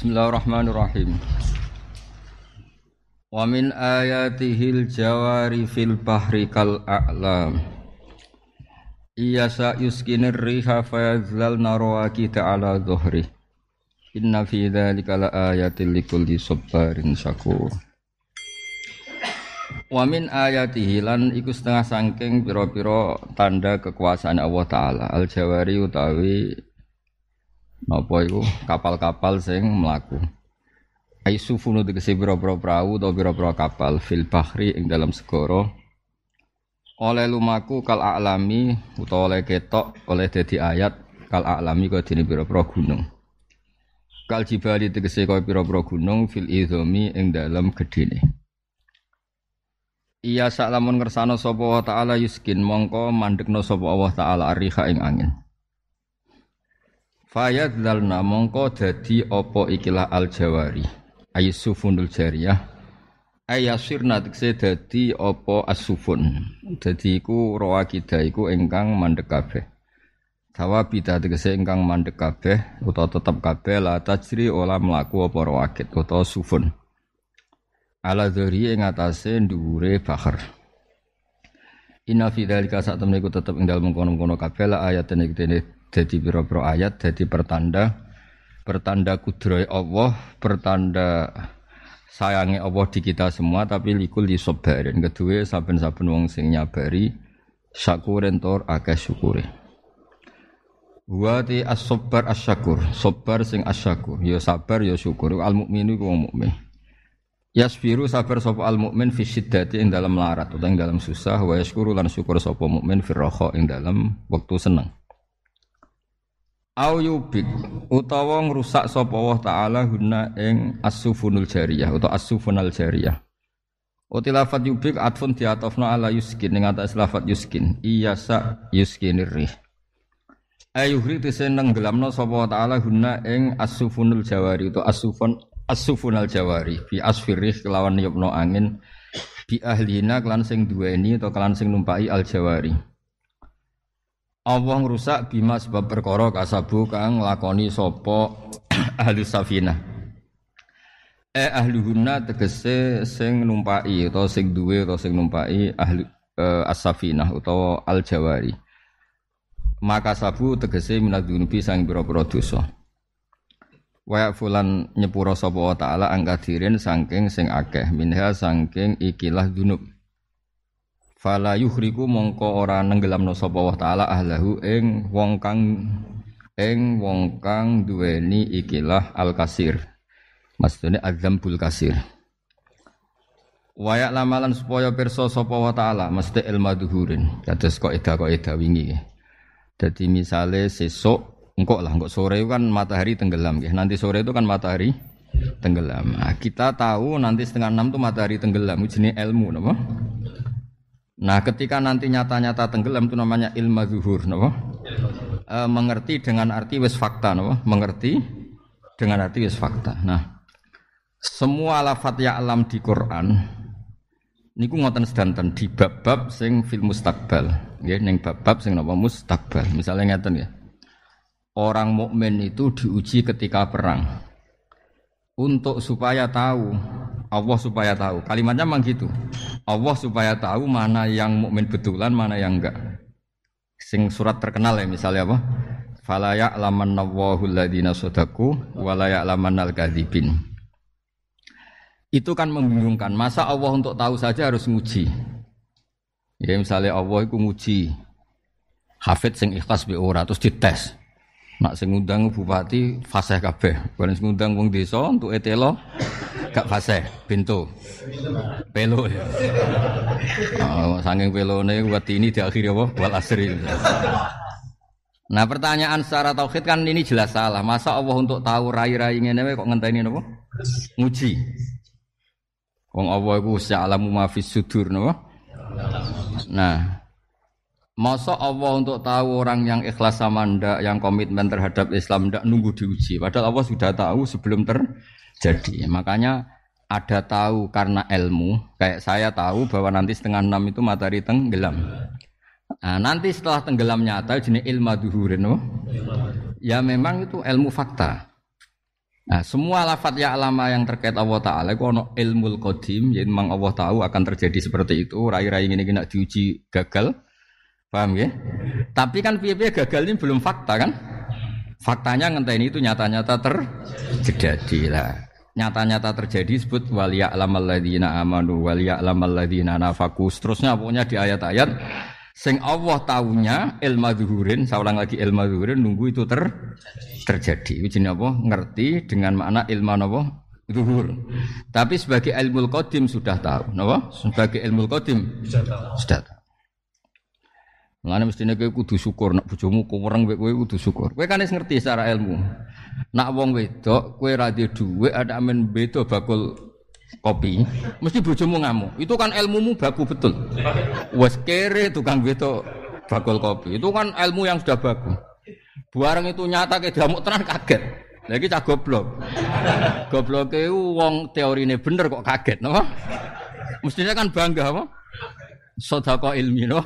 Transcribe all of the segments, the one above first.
Bismillahirrahmanirrahim. Wa min ayatihil jawari fil bahri kal a'lam. Iya sa yuskinir riha fayazlalna rawaki ta'ala dhuhri. Inna fi dzalika la ayatil likulli sabbarin syakur. Wa min ayatihi lan iku setengah sangking pira-pira tanda kekuasaan Allah taala. Al jawari utawi Napa iku kapal-kapal sing mlaku. Aisufunu tegese pira-pira prau utawa pira-pira kapal fil bahri ing dalam segara. Oleh lumaku kal alami utawa oleh ketok oleh dadi ayat kal alami kaya dene pira-pira gunung. Kal jibali tegese kaya pira-pira gunung fil izami ing dalam gedene. Iya sak lamun ngersano sapa wa taala yuskin mongko mandekno sapa Allah taala ariha ing angin. Fayadzalna mongko dadi apa ikilah al jawari aysufunul jariyah. Ayasirna tekse dadi apa asufun dadi iku rawakida iku ingkang mandek kabeh. Bida tegese ingkang mandek kabeh utawa tetep kabeh la tajri ola mlaku apa rawakid utawa sufun. Ala dzuri ing atase dhuwure bahar Inna fi dzalika sak temene iku tetep ing dalem kono-kono kabeh la ayatene iki jadi biro-biro ayat jadi pertanda pertanda kudroy Allah pertanda sayangnya Allah di kita semua tapi likul di sobarin. Kedua saben-saben wong sing nyabari syakurin tor akeh syukure Wati as-sabbar as-syakur Sabbar sing as-syakur. Ya sabar ya syukur. Al-mu'minu ku mu'min Yasfiru sabar sapa al-mu'min fi syiddati ing dalam larat utawa ing dalam susah wa yashkuru lan syukur sapa mukmin fi ing dalam waktu seneng au yubik utawa ngrusak sapa Allah taala guna ing as-sufunul jariyah utawa as-sufunal jariyah. Uti lafat yubik atfun diatofna ala yuskin ing atas lafat yuskin. Iya sa yuskinir rih. Ayuhri tese nenggelamno sapa taala guna ing as-sufunul jawari utawa as-sufun as-sufunal jawari. Fi asfirih kelawan yupno angin. Bi ahlina kelan sing duweni atau kelan sing numpai al jawari Allah ngrusak bima sebab perkara kasabu kang nglakoni sapa ahli safinah. Eh ahli guna tegese sing numpai utawa sing duwe utawa sing numpai ahli eh, as-safinah utawa al-jawari. Maka sabu tegese minadunubi sang pira-pira dosa. Wa fulan nyepura sapa wa taala angkadirin saking sing akeh minha saking ikilah dunub fala yuhriku mongko ora nenggelamno sapa wa taala ahlahu ing wong kang ing wong kang duweni ikilah al kasir maksudnya adzambul kasir Wayak lamalan supaya pirsa sapa wa taala mesti ilmu duhurin kados kok eda kok eda wingi Jadi misalnya sesuk engkok lah engkok sore kan matahari tenggelam ya. Nanti sore itu kan matahari tenggelam. Nah, kita tahu nanti setengah enam itu matahari tenggelam. Jenis ilmu, nama. Nah, ketika nanti nyata-nyata tenggelam itu namanya ilmu zuhur, no? E, mengerti dengan arti wis fakta, no? Mengerti dengan arti wis fakta. Nah, semua lafat ya alam di Quran niku ngoten sedanten di bab-bab sing fil mustakbal, nggih ning bab-bab sing napa mustakbal. Misalnya ngeten ya. Orang mukmin itu diuji ketika perang. Untuk supaya tahu Allah supaya tahu. Kalimatnya memang gitu. Allah supaya tahu mana yang mukmin betulan, mana yang enggak. Sing surat terkenal ya misalnya apa? Fala ya'laman nawwahu alladziina sadaku wa la ya'laman al Itu kan membingungkan. Masa Allah untuk tahu saja harus nguji? Ya misalnya Allah itu nguji hafid sing ikhlas bi ora terus dites. Nak sing ngundang bupati fasih kabeh. Bareng sing ngundang wong desa untuk etelo gak fasih, pintu. Pelo ya. Oh, saking pelone wati ini diakhiri apa? Wal asri. Nah pertanyaan secara tauhid kan ini jelas salah. Masa Allah untuk tahu rai-rai ngene kok ngenteni napa? Nguji. Wong Allah iku sa'alamu ma fis sudur napa? Nah, Masa Allah untuk tahu orang yang ikhlas sama ndak, yang komitmen terhadap Islam ndak nunggu diuji. Padahal Allah sudah tahu sebelum terjadi. Makanya ada tahu karena ilmu. Kayak saya tahu bahwa nanti setengah enam itu matahari tenggelam. Nah, nanti setelah tenggelam nyata jenis ilmu duhurin. No? Ya memang itu ilmu fakta. Nah, semua lafat ya alama yang terkait Allah Ta'ala itu ono ilmu qadim, jadi memang Allah tahu akan terjadi seperti itu, rai-rai ini kena diuji gagal, paham ya? Tapi kan piye gagal ini belum fakta kan? Faktanya ngenteni itu nyata-nyata terjadi lah. Nyata-nyata terjadi sebut waliya alamal ladina amanu waliya alamal ladina nafaku. Seterusnya pokoknya di ayat-ayat Sing Allah tahunya ilmu zuhurin, saya ulang lagi ilmu zuhurin nunggu itu ter terjadi. Itu apa? Ngerti dengan makna ilmu apa? Zuhur. Tapi sebagai ilmu qadim sudah tahu, napa? Sebagai ilmu qadim sudah tahu. Sudah tahu. Mulane mestine kowe kudu syukur nek bojomu kuwereng kowe kudu syukur. Kowe kan ngerti secara ilmu. Nak wong wedok kowe ra duwe ada amen beda bakul kopi, mesti bojomu ngamuk. Itu kan ilmumu baku betul. Wes kere tukang beto bakul kopi. Itu kan ilmu yang sudah bagus. Buareng itu nyata ke damuk tenan kaget. Lagi cah goblok. Goblok wong ini bener kok kaget, no? Mestinya kan bangga apa? Sodako ilmi, no?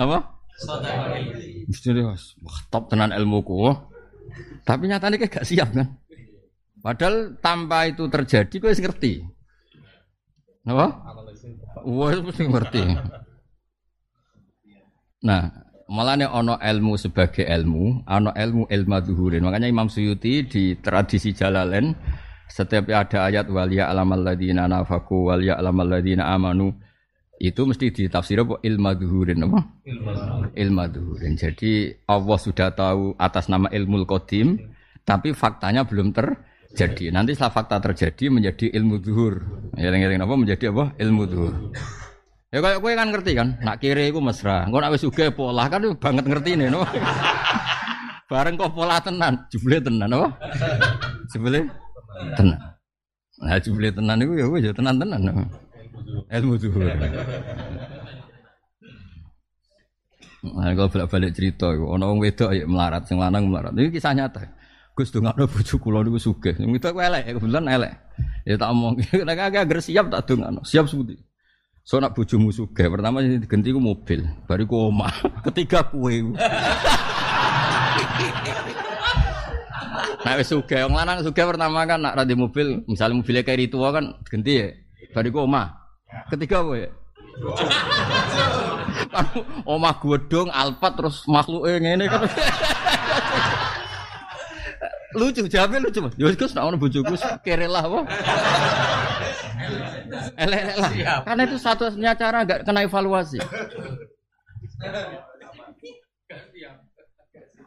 Apa? Sodako ilmi. Mestinya, wah top tenan ilmuku. Tapi nyatanya kayak gak siap kan? Padahal tanpa itu terjadi kau ngerti. Apa? Wah, mesti ngerti. Nah, malah nih ono ilmu sebagai ilmu, ono ilmu ilmu duhurin. Makanya Imam Suyuti di tradisi Jalalain setiap ada ayat waliya alamal ladina nafaku waliya alamal ladina amanu itu mesti ditafsir apa ilmu duhurin apa? Ilmu duhurin. Jadi Allah sudah tahu atas nama ilmu qadim, tapi faktanya belum ter jadi nanti setelah fakta terjadi menjadi ilmu zuhur. Ya apa menjadi apa? Ilmu zuhur. Ya kayak gue kan ngerti kan, nak kiri gue mesra. Gue nak wis pola kan banget ngerti nih, no. Bareng kok pola tenan, jubli tenan, apa? Jubli tenan. Nah jubli tenan itu ya gue ya tenan tenan. No. Ilmu zuhur. Nah, kalau balik-balik cerita, orang wedok ya melarat, sing lanang melarat. Ini kisah nyata. Gus dongakno bojo kula niku sugih. Itu aku elek, kebetulan elek. Ya tak omong, nek agak siap tak dongakno. Siap sebuti. So nak bojomu sugih, pertama sing diganti ku mobil, bariku omah, ketiga kue. Nah wis sugih, lanang sugih pertama kan nak radi mobil, misalnya mobilnya kayak tua kan ganti ya. Bariku omah. Ketiga kowe. Kan omah godong, alpat terus makhluk ngene kan. Lucu jawabnya lucu mas. Ya Gus nak ono bojoku kere lah wah elek lah. Karena itu satu-satunya cara gak kena evaluasi.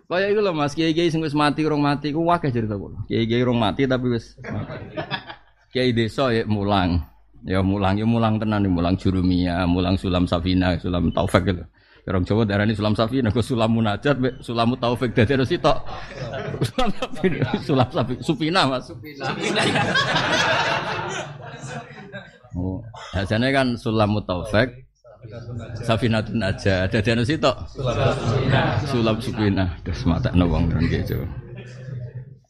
Kaya itu loh mas, kiai kiai sing wis mati rong mati, ku wakil cerita kula. Kiai kiai rong mati tapi wis kiai desa ya mulang, ya mulang, ya mulang tenan, ya mulang jurumia, mulang sulam safina, sulam taufik gitu. Orang Jawa daerah ini sulam safi, nego sulam munajat, be sulam taufik dari harus itu. Sulam safi, sulam safi, supina mas. Supina. Oh, biasanya kan sulam taufik, Safinatun aja, ada di anu situ. Sulam supina, terus mata nawang dan gitu.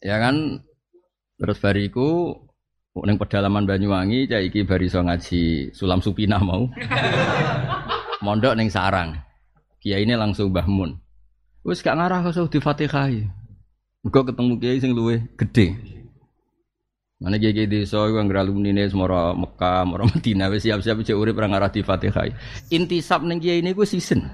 Ya kan, terus bariku neng pedalaman Banyuwangi, cai iki bariso ngaji sulam supina mau. Mondok neng sarang. Kiai ini langsung bahmun. Wes gak ngarah kau di Fatihah. Engkau ketemu kiai sing luwe gede. Mana kiai desa iku anggere alumni semua Mekah, semua Madinah wes siap-siap cek urip ora ngarah di Fatihah. Intisab ning kiai niku season.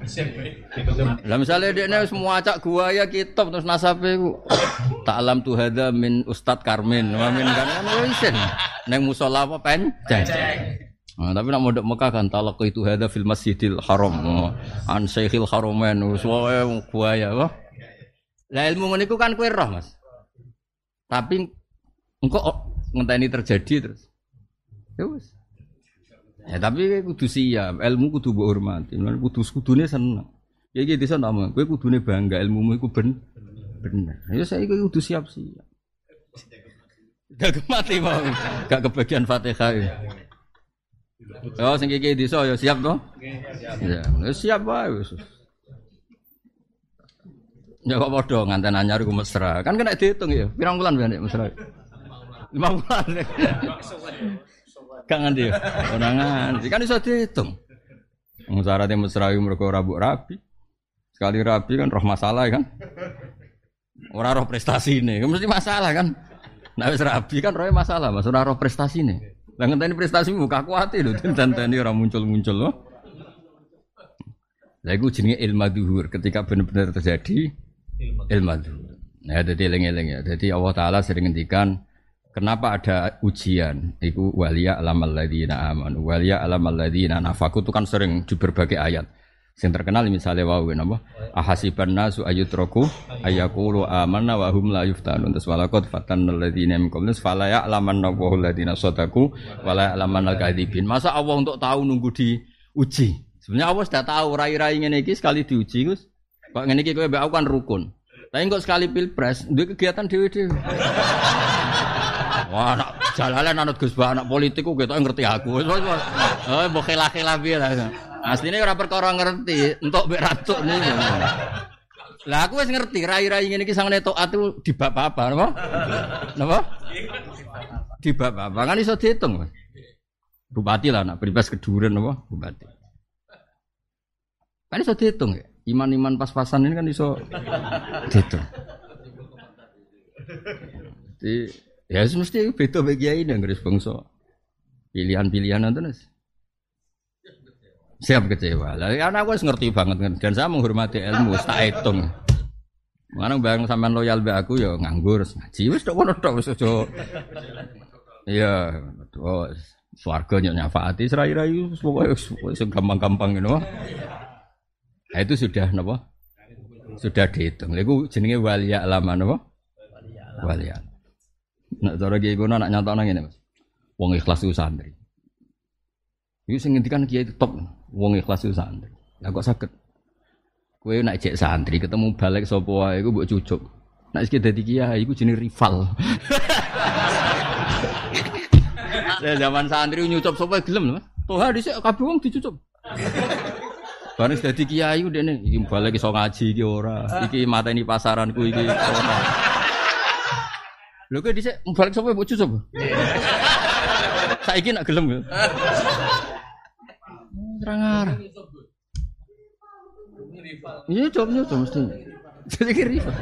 Lah misale dekne wis muacak gua ya kitab terus nasabe ku alam tu hada min Ustad Karmen. Wa min kan wis neng musala apa pen? Jeng. Nah, tapi nak modok Mekah kan talak itu ada film Masjidil Haram. An Syekhil Haramain suwe buaya apa? Lah ilmu niku kan kue roh, Mas. Tapi engkau ngenteni terjadi terus. Ya wis. Ya tapi kudu siap, ilmu kudu mbok hormati. Lan kudu kudune seneng. Ya iki desa nama, kowe kudune bangga ilmumu iku ben bener. Ya saya kudu siap-siap. Gak mati mau, gak kebagian Fatihah. Oh, sing iki desa ya siap to? Ya, siap wae wis. Ya kok padha nganten anyar iku mesra. Kan kena dihitung ya. Pirang bulan ben mesra? 5 bulan. Kang nganti ya. Ora nganti. Kan iso dihitung. Wong syaratnya mesra iku mergo rabuk rabi. Sekali rabi kan roh masalah kan. Ora roh prestasi ini, mesti masalah kan. Nah wis kan roe masalah, Mas ora roh prestasine. Lah ngenteni prestasi muka kuati lho, tenteni ora muncul-muncul loh. Lah iku jenenge ilmu duhur ketika benar-benar terjadi ilmu duhur. Nah, jadi eling-eling ya. Jadi Allah taala sering ngendikan Kenapa ada ujian? Iku waliya alamal ladina aman, waliya alamal ladina nafaku itu kan sering di berbagai ayat. Yang terkenal misalnya wau napa? Ahasiban nasu ayutraku ayakulu amanna wa la yuftanun. Terus walaqad fatanna alladziina min qablihim fala ya'lamanna Allahu alladziina sadaqu wa la ya'lamanna al-kadzibin. Masa Allah untuk tahu nunggu diuji? Sebenarnya Allah sudah tahu rai-rai ngene iki sekali diuji Gus. Kok ngene iki aku kan rukun. Tapi kok sekali pilpres, duwe kegiatan dhewe-dhewe. Wah, anak jalalan anak Gus Bah, anak politik kok ketok ngerti aku. Oh, mbok khilaf-khilaf piye lah. Asline ora perkara ngerti, entuk mbek ratu niku. Lah aku wis ngerti rai-rai ngene iki sangene taat itu di bab apa, napa? Napa? Di bab apa? Kan iso diitung. Bupati lah anak pribes keduren napa? Bupati. Kan iso diitung ya. Iman-iman pas-pasan ini kan iso diitung. Jadi ya mesti beda bagi ini yang bangsa. Pilihan-pilihan itu siap kecewa. Lah karena aku ngerti banget dan saya menghormati ilmu, tak hitung. Mana bang sampean loyal be aku ya nganggur ngaji wis tok ngono tok wis aja. Iya, oh, swarga nyok nyafaati serai-rai pokoke wis gampang-gampang ngono. Nah, itu sudah napa? Sudah dihitung. Iku jenenge waliya lama napa? Waliya. Nak cara kiye kono nak nyatane ngene, Mas. Wong ikhlas itu santri. Iku sing ngendikan kiai top. Wong ikhlas itu santri. Lah kok sakit? Kue nak cek santri ketemu balik sapa wae iku mbok cucuk. Nak iki dadi kiai iku jenenge rival. Saya zaman santri nyucup sapa gelem lho. Toha dhisik kabeh wong dicucup. Bareng dadi kiai dene iki balik iso ngaji iki ora. Iki mateni pasaranku iki ora. Lho kok dhisik balik sapa mbok cucup? Saiki nak gelem ya. Terang arah. Iya, coba nyucup mesti. Jadi rival.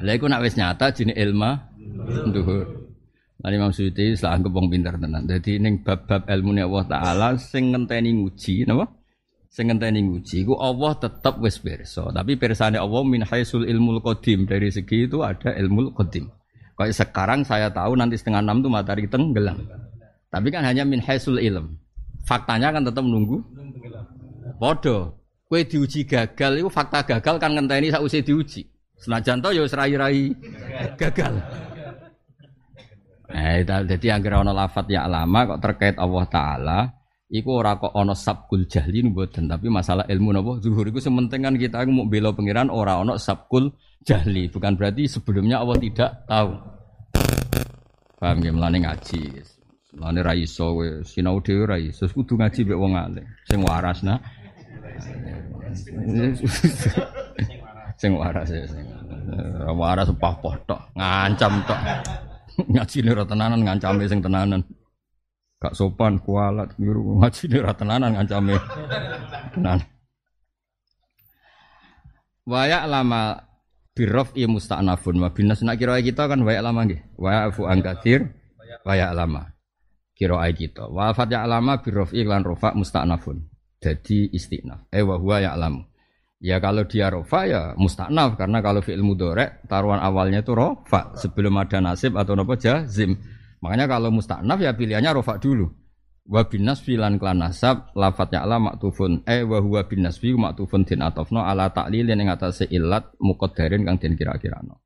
Lah iku nak wis nyata jenenge ilma nduhur. Lan Imam Suyuti setelah anggap pinter tenan. Dadi ning bab-bab ilmu Allah taala sing ngenteni nguji napa? Sing ngenteni nguji iku Allah tetep wis pirsa. Tapi pirsane Allah min haisul ilmul qadim. Dari segi itu ada ilmul qadim. Kayak sekarang saya tahu nanti setengah enam tuh matahari tenggelam. Tapi kan hanya min haisul ilm. Faktanya kan tetap menunggu. Podo. Kue diuji gagal itu fakta gagal kan ngenteni sausé diuji. Senajan to ya wis rai-rai gagal. Nah, jadi agar ono lafat ya lama kok terkait Allah Taala, iku ora kok ono sabkul jahli mboten, tapi masalah ilmu napa zuhur iku sementing kan kita mau bela pangeran ora ono sabkul jahli, bukan berarti sebelumnya Allah tidak tahu. Paham ya melane ngaji. Mulane ra iso kowe sinau dhewe ra iso kudu ngaji mek wong alim sing waras nah. sing waras ya sing waras pah-pah ngancam tok. ngaji ne ra tenanan ngancame sing tenanan. Gak sopan kualat niru ngaji ra tenanan ngancame. Tenan. Waya lama birof i musta'nafun wa binas nak kira kita kan waya lama nggih. Waya afu angkatir waya lama kira kita. Wa fat ya alama birofi lan rofa musta'nafun. Jadi istinaf. Eh wa huwa ya alamu. Ya kalau dia rofa ya mustaknaf karena kalau fi'il mudorek taruhan awalnya itu rofa sebelum ada nasib atau nopo jazim. Makanya kalau mustaknaf ya pilihannya rofa dulu. Wa bin nasfi lan klan nasab lafat ya'la maktufun eh wa huwa bin nasfi maktufun din atofno ala ta'lilin ing atase illat muqaddarin kang den kira-kirano.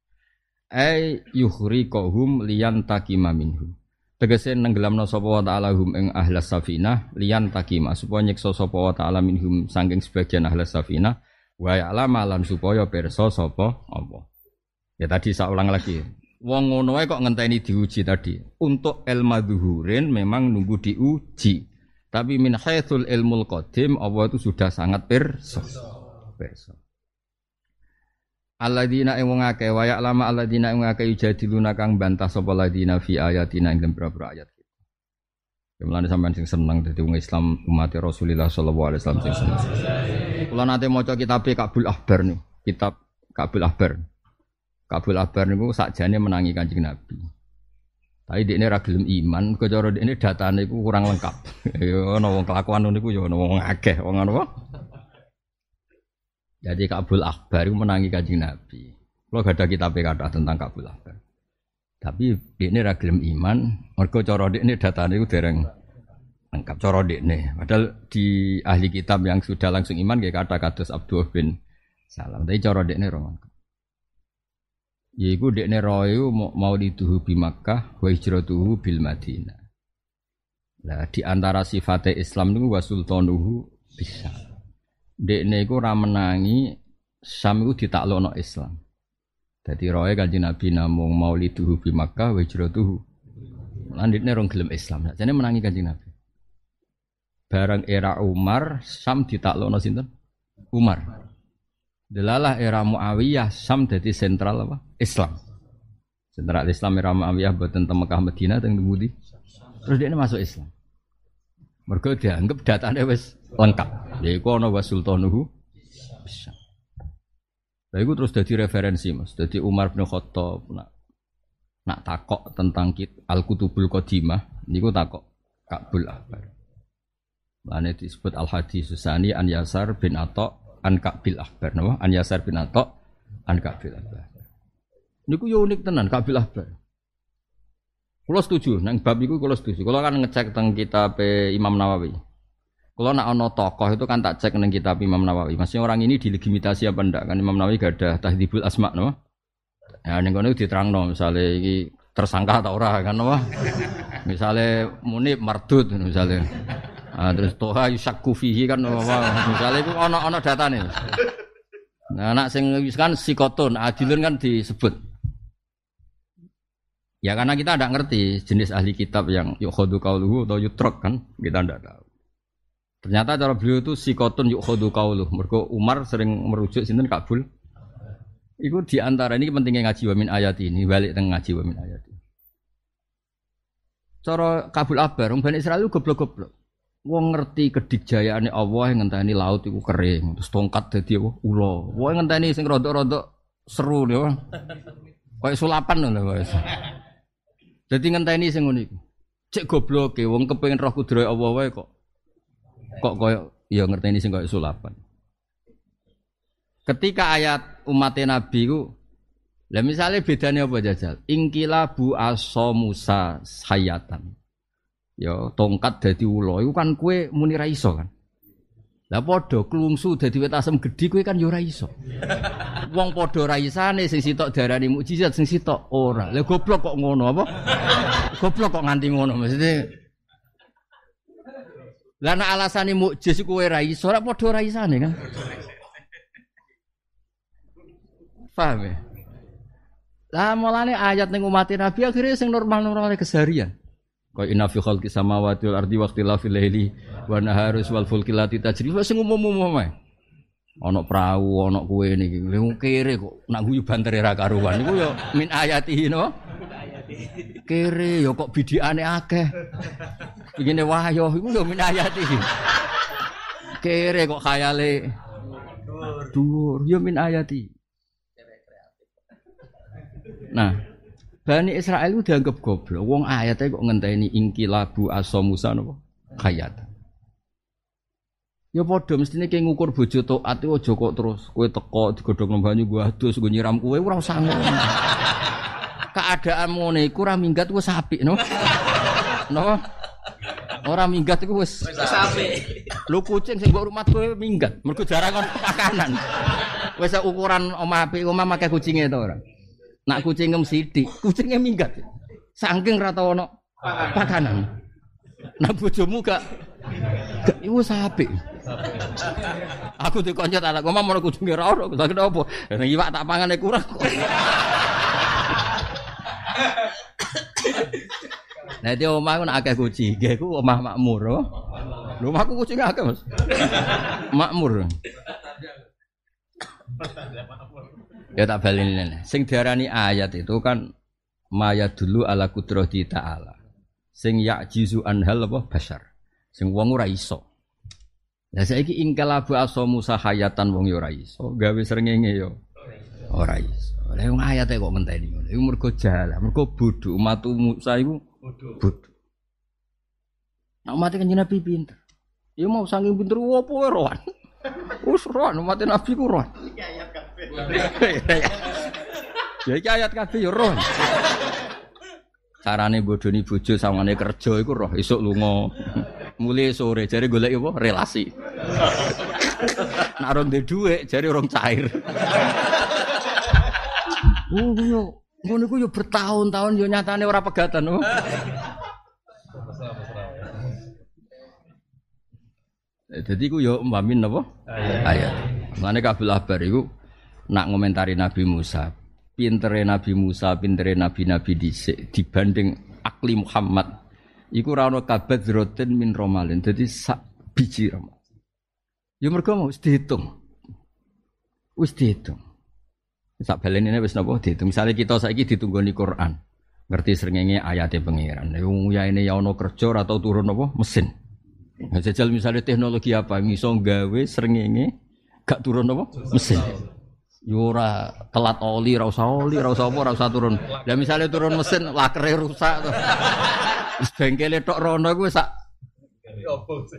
Ai yukhriqahum liyan takima minhum tegese nenggelamno sapa wa ta'ala hum ing ahlas safinah liyan takima supaya nyiksa sapa wa ta'ala minhum saking sebagian ahlas safinah wa ya'lama lan supaya pirsa sapa apa ya tadi saya ulang lagi wong ngono kok ngenteni diuji tadi untuk ilmu duhurin memang nunggu diuji tapi min haitsul ilmul qadim Allah itu sudah sangat pirsa pirsa Alladzina ing wong akeh wa ya'lama alladzina ing akeh yujadiluna kang bantah sapa ladina fi ayatina ing beberapa ayat kita. Kemulane sampean sing seneng dadi wong Islam umat Rasulullah sallallahu alaihi wasallam sing seneng. Kula nate maca kitab Kabul Ahbar nih, kitab Kabul Ahbar. Kabul Akbar niku sakjane menangi Kanjeng Nabi. Tapi dia ini ragilum iman, dia ini datanya itu kurang lengkap. Ya ono wong kelakuan niku ya ono wong akeh, wong apa? Jadi Kabul Akbar itu menangi Kanjeng Nabi. Kalau gak ada kitab kata tentang Kabul Akbar. Tapi dia ini ragilum iman, mergo cara dia ini itu dereng lengkap cara ini. Padahal di ahli kitab yang sudah langsung iman kayak kata kados Abdul bin Salam. Tapi cara ini roman. Yaiku dekne royu mau dituhu bi Makkah wa hijratuhu bil Madinah. Lah di antara sifatnya Islam niku wa sultanuhu bisa. Dekne iku ora menangi Sam iku ditaklokno Islam. Dadi roe kanjeng Nabi namung mauliduhu bi Makkah wa hijratuhu. Lan dekne rong gelem Islam. Jane menangi kanjeng Nabi. Barang era Umar Sam ditaklokno sinten? Umar. Delalah era Muawiyah Sam jadi sentral apa? Islam. Sentral Islam era Muawiyah buat tentang Mekah Medina tentang Budi. Terus dia masuk Islam. Mereka dianggap datanya wes lengkap. Yaitu ana wa sultanuhu. Lah itu terus jadi referensi Mas. Jadi Umar bin Khattab nak nak takok tentang kit Al Kutubul Qadimah niku takok Kabul Akbar. Lane disebut Al Hadis Susani An Yasar bin Atok an Kabil Akbar napa an Yasar bin Atok an Kabil Akbar niku yo unik tenan Kabil Akbar Kulo setuju, nang bab iku kulo setuju. Kulo kan ngecek tentang kitab Imam Nawawi. Kulo nak ono tokoh itu kan tak cek nang kitab Imam Nawawi. Maksudnya orang ini dilegitimasi apa ndak? Kan Imam Nawawi gak ada tahdibul asma no? Ya ning kono diterangno misale iki tersangka atau ora kan no? Misale Munib mardut misalnya. Ah, terus toha yusakku fihi kan misalnya itu ono-ono nih. Nah, anak sing kan psikoton, adilun kan disebut. Ya karena kita tidak ngerti jenis ahli kitab yang yukhodu kauluhu atau yutrok kan, kita tidak tahu. Ternyata cara beliau itu psikoton yukhodu kauluh. Mereka Umar sering merujuk sinten Kabul. Itu di antara ini pentingnya ngaji wamin ayat ini, balik tengah ngaji wamin ayat ini. Cara Kabul Akbar, Bani Israel goblok-goblok. Wong ngerti kedikjayaane Allah yang ngenteni laut iku kering, terus tongkat dadi? Ula. Wong ngenteni sing rodok-rodok seru lho. Kayak sulapan lho wis. Dadi ngenteni sing ngono iku. Cek gobloke wong kepengin roh kudrohe Allah wae kok. Kok koyo ya ngerteni sing koyo sulapan. Ketika ayat umat Nabi ku lah misalnya bedanya apa jajal? Ingkila bu aso Musa hayatan. Ya tongkat dadi ula iku kan kue muni ra iso kan. Lah padha klungsu dadi wit asem gedhi kowe kan ya ora iso. Wong padha ra isane sing sitok darani mukjizat sing sitok ora. Lah goblok kok ngono apa? goblok kok nganti ngono mesti. Lah nek alasane mukjiz kowe ra iso ora padha ra isane kan. Paham ya? Lah mulane ayat ning umat Nabi akhirnya sing normal-normal keseharian. Kau inna fi khalqi samawati wal ardi waqtilafil laili wa naharus wal fulki lati tajri wis ngumum-umum ae. Ana prau, ana kuwe niki. Lha kere kok nak guyu bantere ra karuan niku yo min ayati no. Kere yo kok bidikane akeh. Begini wahyo iku yo min ayati. Kere kok khayale dhuwur yo min ayati. Nah, Bani Israel itu dianggap goblok. Wong ayatnya kok ngenteni ingkilabu aso Musa nopo kayat. Ya padha mestine kayak ngukur bojo taat itu aja kok terus kowe teko digodhog banyu gua adus gue nyiram kowe ora usah ngono. Keadaan ngene iku ora minggat wis apik no. No. Ora minggat iku wis apik. Lu kucing sing mbok rumah kowe minggat, mergo jarang kon pakanan. Wis ukuran omah apik omah make kucinge to ora. Nak kucingem sidik, kucingnya minggat. Saking rata ono pakanan. Nak bojomu gak gak iku sapi. Aku dikonyot anak omah mau kucing ora ono, tak apa. Nek iwak tak pangane kurang. Nah dia omah aku nak akeh kucing, aku omah makmur. Oh. Rumahku kucing akeh mas, makmur. Ya tak balin Sing diarani ayat itu kan maya dulu ala kudrati ta'ala. Sing ya'jizu anhal apa basar. Sing wong ora iso. Lah saiki ingkalabu aso Musa hayatan wong yo ora iso, gawe srengenge yo Ora iso. Lah wong ayate kok ngenteni ngono. Iku mergo jalah, mergo bodho. Umat Musa iku bodho. Nah, umat kanjeng Nabi pinter. Ya mau saking pinter opo rohan. Wis rohan umat Nabi ku rohan. Ya iki ayat kabeh ya rohan. Carane bodoni bojo sawangane kerja iku roh esuk lunga. Mulai sore jare golek apa? Relasi. Nak rong duwe dhuwit jare rong cair. Oh, yo ngono iku yo bertahun-tahun yo nyatane ora pegatan. Oh. Jadi ku yo mbamin napa? Ayat. Mane kabul abar iku nak ngomentari Nabi Musa. Pintere Nabi Musa, pintere nabi-nabi dhisik dibanding akli Muhammad. Iku ra ono kabat zroten min romalin. Jadi sak biji romal. Ya mergo mau dihitung. Wis dihitung. Sak ini wis napa dihitung. Misalnya kita saiki ditunggoni Quran. Ngerti srengenge ayate pangeran. Ya ini ya ono kerja atau turun apa mesin. Nah, jajal misalnya teknologi apa iso gawe srengenge gak turun apa? Mesin. Yura ya telat oli, ra usah oli, ra usah apa, ra usah turun. Lah misalnya turun mesin lakere rusak. Wis bengkele tok rono sak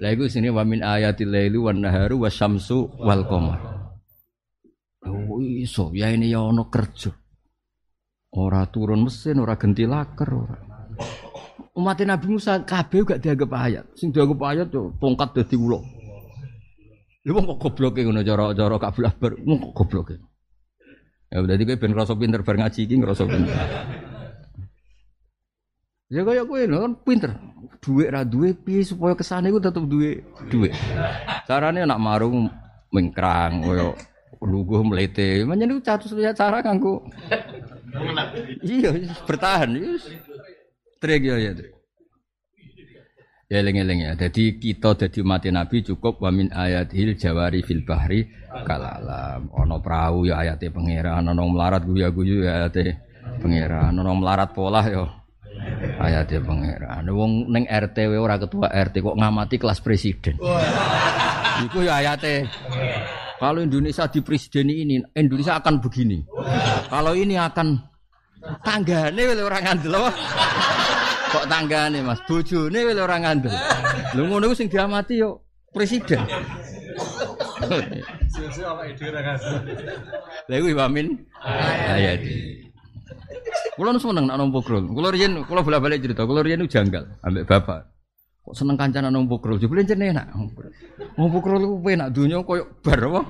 Lah iku sini wa min ayatil laili wan naharu wasyamsu wal. Oh iso ya ini ya ono kerja. Ora turun mesin, ora genti laker, ora. Umat Nabi Musa kabeh gak dianggap ayat. Sing dianggap ayat yo tongkat dadi. Lu wong kok gobloke ngono cara-cara kabul akbar, wong kok gobloke. Ya berarti kowe ben ngrasa pinter bar ngaji iki ngrasa pinter. Ya kaya kowe lho kan pinter. Duit ra duwe piye supaya kesane iku tetep duwe duit. Carane nak marung mengkrang koyo luguh mlete. Menyen iku catus cara kanggo Iya, bertahan. Trik ya ya. Ya eling-eling ya. Jadi kita jadi mati Nabi cukup wamin ayat hil jawari fil bahri kalalam. Ono perahu ya ayatnya pangeran, ono melarat guya-guyu ya ayatnya pangeran, ono melarat pola ya ayatnya pangeran. Wong neng RTW ora ketua RT kok ngamati kelas presiden. Iku ya ayatnya. Kalau Indonesia di presiden ini, Indonesia akan begini. Kalau ini akan tanggane orang ngandel Kok tanggane Mas, bojone wis ora ngandel. Lho ngono sing diamati yo presiden. Sesuk awake dhewe ora ngandel. Lha iku wamin ayat. Kulo nu seneng nak nompo krul. Kulo riyen kulo bola-balik cerita, kulo riyen janggal ambek bapak. Kok seneng kancana nompo krul? Jebule jenenge enak. Nompo krul ku enak donya koyo bar apa?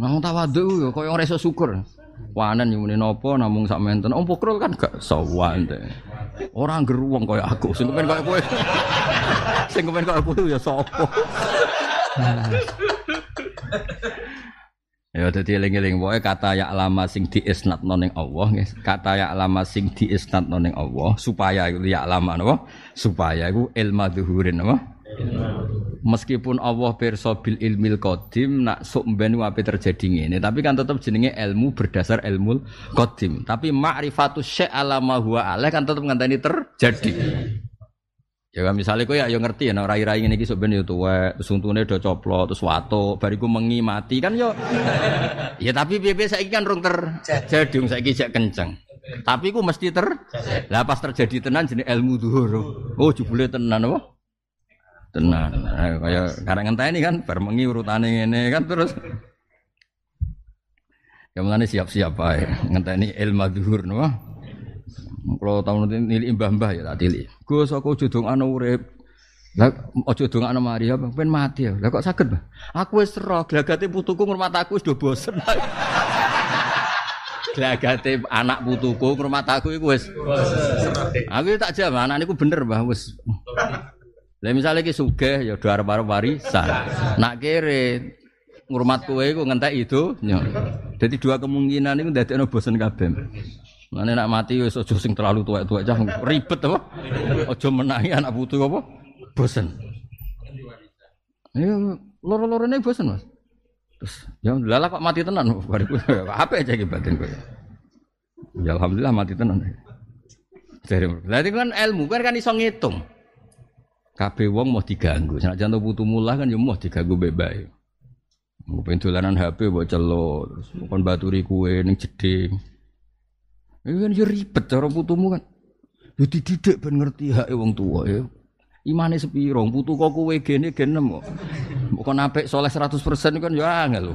Mau tawadhu yo koyo ora iso syukur. Wanen yang muni nopo namung sak menten. Om pokrol kan gak sawan deh. Orang geruang kaya aku. Sing kepen kaya kowe. Sing kepen kaya kowe ya sapa. Ya dadi eling-eling wae kata ya lama sing diisnatno ning Allah nggih. Kata ya lama sing diisnatno ning Allah supaya iku ya lama napa? Supaya iku ilmu dhuhurin napa? Meskipun Allah pirsa bil ilmil qadim nak sok mben wae terjadi ngene, tapi kan tetap jenenge ilmu berdasar ilmu qadim. Tapi ma'rifatu syai' ala ma huwa alaih kan tetap nganteni terjadi. Ya kan misalnya kau ya yo ngerti ya rai-rai ngene iki sok ben yo tuwek, terus untune do coplok, terus wato, bariku mengi mati kan yo. ya tapi piye saiki kan rung terjadi, saiki jek kenceng. Tapi ku mesti ter. Lah pas terjadi tenan jenenge ilmu dhuwur. Oh jebule tenan apa? Tenan. Nah, kaya karang ini kan bar mengi urutane ngene kan terus Ya mulane siap-siap ae ngenteni ilmu dhuwur no. Kalau tahun ini mbah-mbah ya tak tili. Gus aku aja ana urip. Lah aja dongakno mari apa ben mati ya. Lah kok saged, Mbah? Aku wis ro glagate putuku ngurmat aku wis do bosen. glagate anak putuku ngurmat aku iku wis Aku tak jawab anak niku bener, Mbah, wis. Lah misalnya ki sugih ya do arep-arep warisan. Nak kere ngurmat kowe iku ngentek itu. Jadi dua kemungkinan iku ndadekno bosen kabeh. Mane nak mati wis aja sing terlalu tuwek-tuwek cah ribet apa? Aja menangi anak putu apa? Bosen. Ya loro-lorone bosen, Mas. Terus ya lala kok mati tenan bariku. Apa aja iki batin kowe. Ya alhamdulillah mati tenan. Jadi, kan ilmu kan kan iso ngitung. Kabeh wong mau diganggu. Nek jantung putu mulah kan ya mau diganggu bebas. Mungkin dolanan HP buat celo, terus kon baturi kue ning jeding. Ini kan yo ribet cara putumu kan. Yo dididik ben ngerti hak wong tua ya. Imane sepiro, putu kok kowe gene genem kok. Kok apik soleh 100% kan yo angel.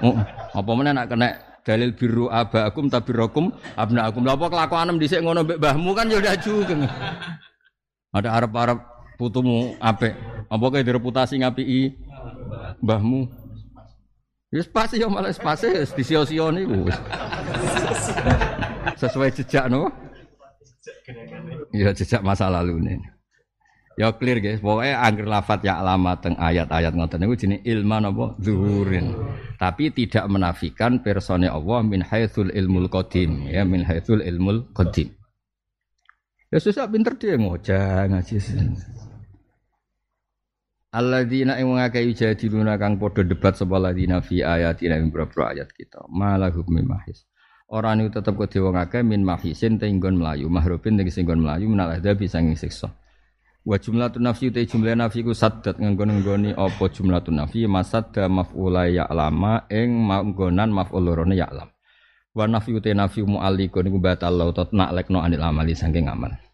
Oh, apa meneh nak kena dalil biru abakum tabirakum abnaakum. Lha apa kelakuanem dhisik ngono mbek mbahmu kan yo juga. Ada arep-arep putumu apik. Apa kae direputasi ngapiki mbahmu? Wis pas ya malah pas ya disio-sio niku wis. Sesuai jejak no. Ya jejak masa lalu nih. Ya clear guys, pokoknya angger lafat ya alamat teng ayat-ayat ngoten niku jenenge ilman apa zuhurin. Tapi tidak menafikan persone Allah min haitsul ilmul qadim ya min haitsul ilmul qadim. Ya susah pinter dia ngojang ngaji. Alladzina ing ngakei jadiluna kang padha debat sapa ladina fi ayatina ing beberapa ayat kita. Malah hukmi mahis. Orang itu tetap kode wong akeh min mahisin te inggon melayu, mahrubin te inggon melayu menal ada bisa siksa. Wa jumlatun nafsi te jumlah nafsi ku saddat nggon-nggoni apa jumlatun nafsi masadda maf'ula lama ing manggonan maf'ul lorone ya'lam. Wa nafsi te nafsi mu'allikun iku batal laut nak lekno anil amali amal.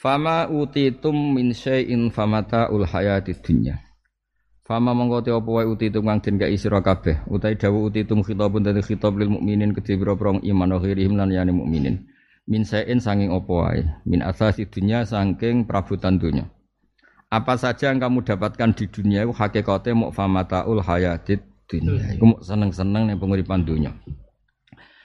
Fama utitum min syai'in famata ul hayati dunya. Fama mongko te apa wae utitum kang den gak sira kabeh, utai dawu utitum khitabun dadi khitab lil mukminin kedhe pira-pira iman wa lan yani mukminin. Min syai'in sanging apa wae, min asasi dunya saking prabutan dunya. Apa saja yang kamu dapatkan di dunia itu hakikatnya mau famata ul hayati dunya. Iku mau seneng-seneng ning penguripan dunya.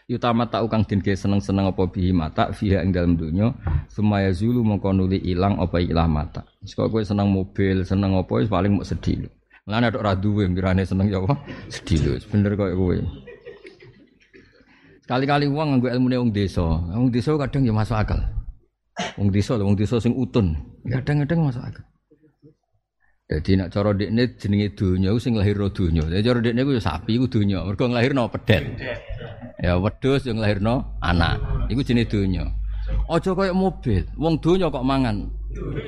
Yutama tak ukang den seneng-seneng apa bihi mata fiha ing dalam dunya sumaya zulu mongko nuli ilang apa ilah mata. Wis kowe seneng mobil, seneng apa paling mau sedih. Lan ada ora duwe mbirane seneng ya apa? Sedih lho. Bener kok kowe. Sekali-kali wong nganggo ilmune wong desa. Wong desa kadang ya masuk akal. Wong desa lho, wong desa sing utun. Kadang-kadang masuk akal. Jadi nak cara dekne jenenge donya sing lahirno donya. Jadi cara dekne ku ya sapi ku donya. Mergo nglahirno pedet. Ya wedhus yang lahirno anak. Iku jenenge donya. Aja kaya mobil. Wong donya kok mangan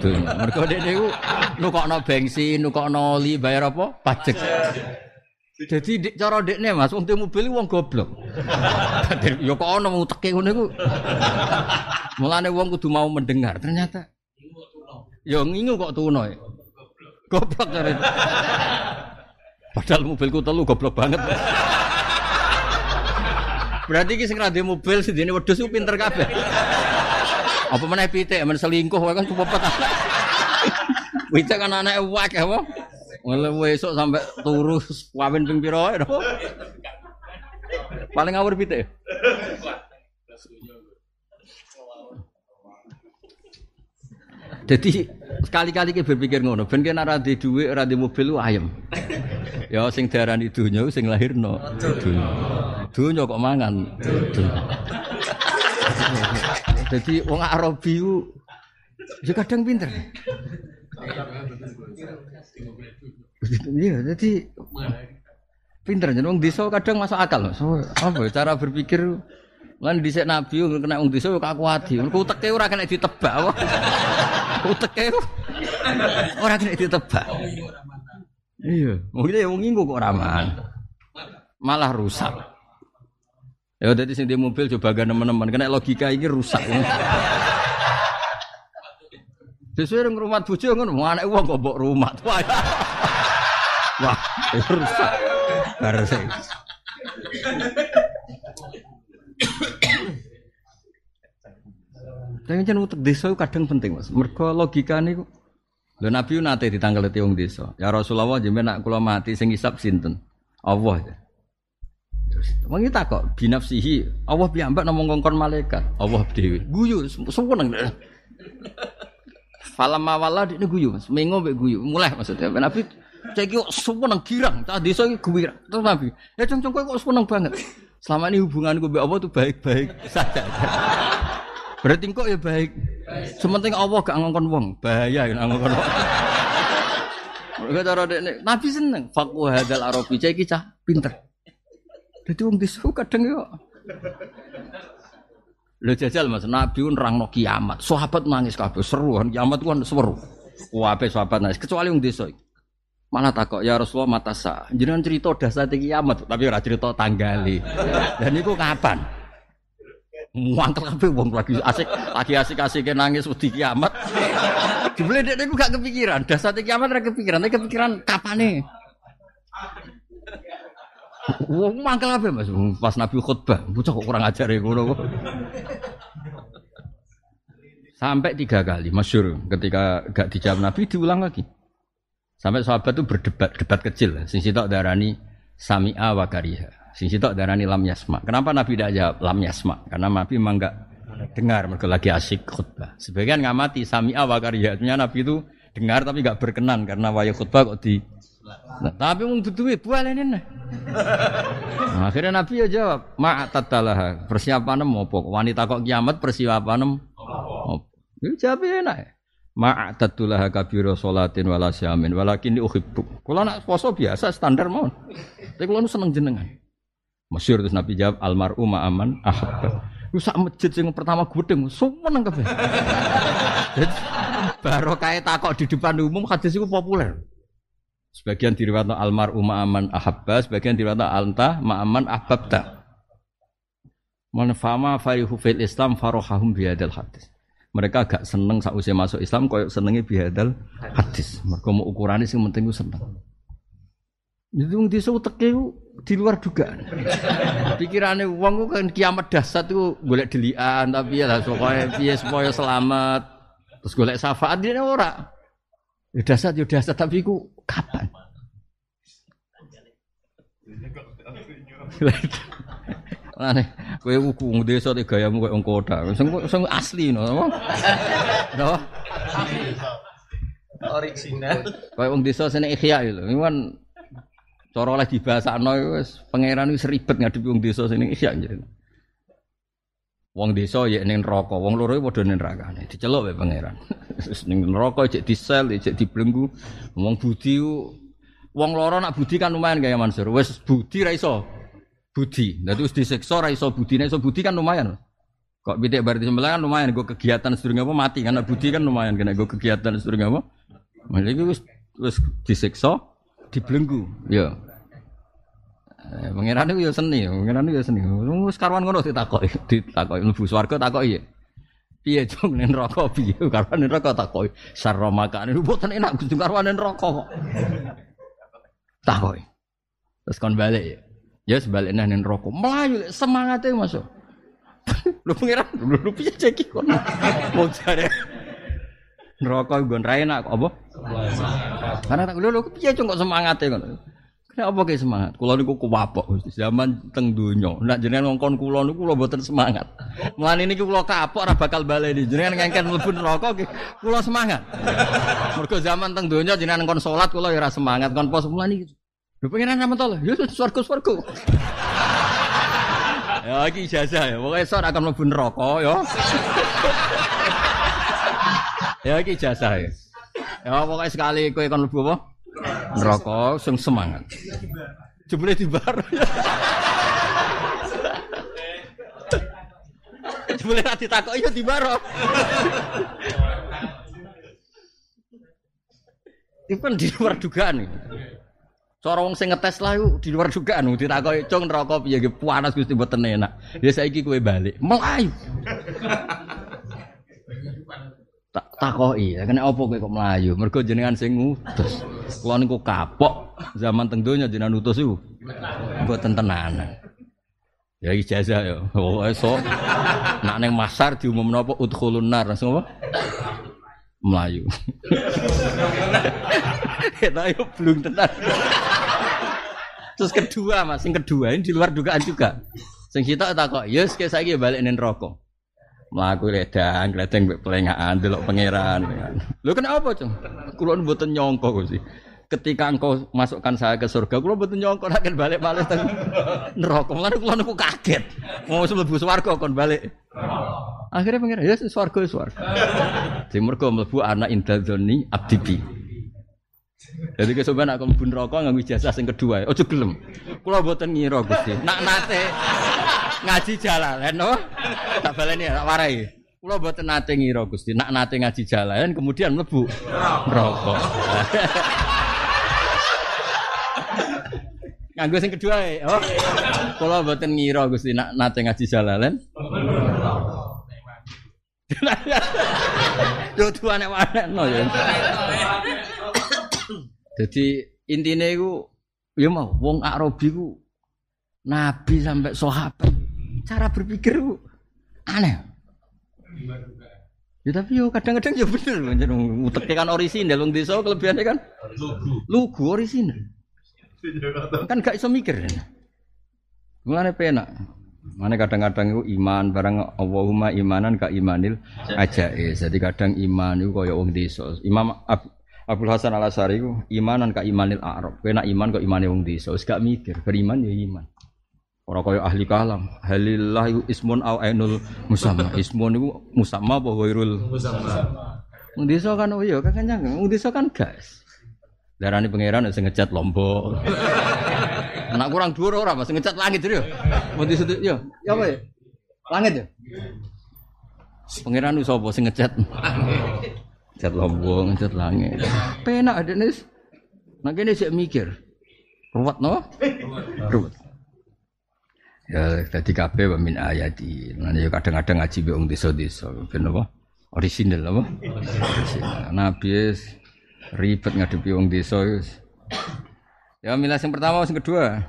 donya. Mergo dekne ku nukokno bensin, nukokno oli, bayar apa? Pajak. Jadi di, cara dekne Mas, wong mobil wong goblok. ya kok ana wong teke ngono iku. Mulane wong kudu mau mendengar. Ternyata Ya ngingu kok tuno. Ya. Goblok cari. Padahal mobilku telu goblok banget. Berarti ki sing radhe mobil sedene wedhus ku pinter kabeh. Apa meneh pitik men selingkuh wae kan cepet. Pitik kan anake wae apa? Mulai besok sampai turu kawin ping pira wae Paling ngawur pitik. Jadi sekali-kali kita berpikir ngono, ben kena ora di dhuwit, ora di mobil ya sing diarani dunya sing lahirno. Dunya. Dunya kok mangan. Jadi wong Arabi ku ya kadang pinter. Iya, jadi pinter. Jadi wong desa kadang masuk akal. So, apa ya, cara berpikir Lan dhisik Nabi kena wong desa kok kuwadi. Mergo uteke ora kena ditebak. Uteke ora kena ditebak. Iya, mungkin ya wong nginggo kok raman. Malah rusak. Ya dadi sing di mobil coba gak teman-teman kena logika ini rusak. Sesuai dengan rumah bojo ngono, anak uang kok mbok rumah. Wah, Wah rusak. Harus. Tapi kan untuk desa kadang penting mas. Mereka logika nih. Lho Nabi nate ditanggal wong desa. Ya Rasulullah jenengan nak kula mati sing isap sinten? Allah. Terus wong iki takok binafsihi, Allah piyambak namung ngongkon malaikat, Allah dhewe. Guyu seneng. Falam mawala ini guyu Mas. Mengo mbek guyu. Mulai maksudnya Nabi cek kok seneng girang, tak desa iki guyu. Terus Nabi, ya cong-cong kok seneng banget. Selama ini hubunganku mbek Allah tuh baik-baik saja. Berarti kok ya baik. Sementing Allah gak ngongkon wong, bahaya ya ngongkon wong. Mereka cara dekne, Nabi seneng. Fakku hadal Arabi cah iki cah pinter. Dadi wong disu kadang yo. Lho jajal Mas, Nabi ku nerangno kiamat. Sahabat nangis kabeh seru, kiamat ku kan seru. Wae sahabat nangis, kecuali wong iki. Malah takok ya Rasulullah mata sa. Jenengan cerita dasar kiamat, tapi ora cerita tanggali. Dan itu kapan? Muangkel kabeh wong lagi asik lagi asik-asik nangis wedi kiamat. Jebule dek niku gak kepikiran, dasar kiamat ora kepikiran, tapi kepikiran kapane. Wong mangkel kabeh Mas pas Nabi khutbah, bocah kok kurang ajar ya ngono. Sampai tiga kali masyur ketika gak dijawab Nabi diulang lagi. Sampai sahabat itu berdebat, debat kecil. Sing sitok darani sami'a wa kariha. Sing sitok darani lam yasma. Kenapa Nabi tidak jawab lam yasma? Karena Nabi memang enggak dengar mereka lagi asik khutbah. Sebagian ngamati sami'a wa kariha. Artinya Nabi itu dengar tapi enggak berkenan karena waya khutbah kok di Nah, tapi wong duwe bualene nah. Akhirnya Nabi ya jawab, ma'atatalah persiapan apa? Wanita kok kiamat persiapan apa? Ya jawab enak. Ma'atatulah kabiro sholatin wala syamin walakin uhibbu. Kalau nak poso biasa standar mau. Tapi kalau seneng jenengan. Masyur terus Nabi jawab almaru ma'aman ahabba. Ku sak masjid sing pertama gudeng seneng kabeh. Baru kayak takok di depan umum hadis itu populer. Sebagian diriwayatno almaru ma'aman ahabba, sebagian diriwayatno alta ma'aman ahbabta. Man fama farihu fil Islam farohahum biadal hadis mereka agak seneng saat usia masuk Islam koyok senengnya bihadal hadis. Mereka mau ukurannya sih penting gue seneng. Itu yang disuruh di luar dugaan. Pikirannya uang gue kan kiamat dasar tuh golek delian tapi ya lah supaya dia supaya selamat. Terus golek syafaat dia ora. Ya dasar ya dasar tapi ku kapan Ane, kowe wuku desa te gayamu koyo wong kota. Sing sing asli no. No. Original. Koyo wong desa sene ihya lho. Iku kan cara oleh dibasakno wis pangeran wis ribet ngadepi wong desa sene ihya jadi. Wong desa ya ning neraka, wong loro padha ning nerakane. Diceluk wae pangeran. ning neraka cek disel, cek dibelenggu. Wong budi wong loro nak budi kan lumayan gaya Mansur. Wis budi ra iso budi. Nah terus disiksa ra iso budine iso budi kan lumayan. Kok pitik berarti sembilan kan lumayan gue kegiatan sedurunge apa mati karena budi kan lumayan kena gue kegiatan sedurunge apa. Malah iki wis wis disiksa dibelenggu. Ya. Eh, pangeran itu ya seni, pangeran itu ya seni. Wis karwan ngono ditakoki, ditakoki mlebu swarga takoki ya. Piye jong ning neraka piye? Karwan ning neraka takoki. Sarra makane mboten enak Gusti karwan ning neraka kok. Terus kon balik ya. Ya sebaliknya nih rokok melayu semangatnya masuk. lu pengiran lu lu bisa ceki kok. Mau cari rokok gue enak kok apa? Karena tak lu lu piye cuma semangatnya kan. Kenapa kayak semangat? Kulo niku kuwapok zaman teng donya. Nak jenengan ngongkon kulo niku kulo mboten semangat. Mulane niki kulo kapok ora bakal baleni. Jenengan ngengken mlebu neraka kulo semangat. Mergo zaman teng donya jenengan ngongkon salat kulo ya ora semangat kon pos mulane. Lu pengen sama tol, ya swarga swarga. ya iki ijazah ya, pokoknya sor akan mlebu neraka ya. ya iki ijazah ya. Ya pokoknya sekali kowe kon mlebu apa? Neraka sing semangat. Jebule dibar. Jebule ra ditakok ya dibar. Itu kan di luar dugaan nih. Cara wong sing ngetes lah yuk di luar juga anu ditakoki cung neraka piye ge panas Gusti mboten enak. Ya saiki kowe balik. Melayu. tak takoki, ya kena apa kowe kok melayu? Mergo jenengan sing ngutus. Kula niku kapok zaman teng donya jenengan utus iku. Mboten tenanan. Ya ijazah ya. Pokoke sok nak ning masar diumumno apa udkhulun nar langsung apa? Melayu. Kita yuk belum tenar. Terus kedua mas, yang kedua ini di luar dugaan juga. Sing kita tak kok, yes kayak saya balik nen rokok. Melaku ledang, ledang pelengahan, delok pangeran. Lu kenapa cung? Kulon buatan nyongkok sih. Ketika engkau masukkan saya ke surga, kulo buatan nyongkok akan balik balik teng neraka. Kulo aku kaget. Mau mlebu swarga kon balik. Akhirnya pangeran, ya swarga swarga. Sing mergo mlebu anak indadzoni abdibi. Jadi kesoban aku mbun rokok nganggo jasa sing kedua. Ojo gelem. Kula mboten ngira Gusti. Nak nate ngaji jalan, no? Tak baleni tak warai. Kula mboten nate ngira Gusti. Nak nate ngaji jalan kemudian mlebu rokok. Nganggo sing kedua ya. Oh. Kula mboten ngira Gusti nak nate ngaji jalalen. Yo tuane no ya. Jadi intinya itu ya mau wong Arabi ku nabi sampai sahabat cara berpikir ku aneh. Ya tapi yo kadang-kadang ya bener jeneng uteke kan orisinal wong desa kelebihannya kan lugu. Lugu orisinal. Kan gak iso mikir. Mulane penak. Mana kadang-kadang itu iman barang Allahumma imanan ka imanil aja Jadi kadang iman itu kaya wong desa. Imam Ab Abdul Hasan Al Asari itu imanan ka imanil Arab. Kena iman kok imane wong desa. Wis gak mikir, beriman ya iman. Ora kaya ahli kalam. Halillah iku ismun au ainul musamma. Ismun iku musamma apa wairul musamma. Wong desa kan oh iya kan wong desa kan gas. Darani pangeran sing ngecat lombok. Anak kurang dua orang masih ngecat langit ya. Mau di situ ya. Ya apa ya? Langit ya. Pangeran sapa sing ngecat? Ngecat lombok, ngecat langit. Penak ada nih. Nah kene sik mikir. Ruwet no? Ruwet. Ya tadi kabeh wa min ayati. Nah kadang-kadang ngaji be wong desa-desa. Ben apa? Orisinal apa? Orisinal. Nabi ribet ngadepi wong desa Ya milas yang pertama yang kedua.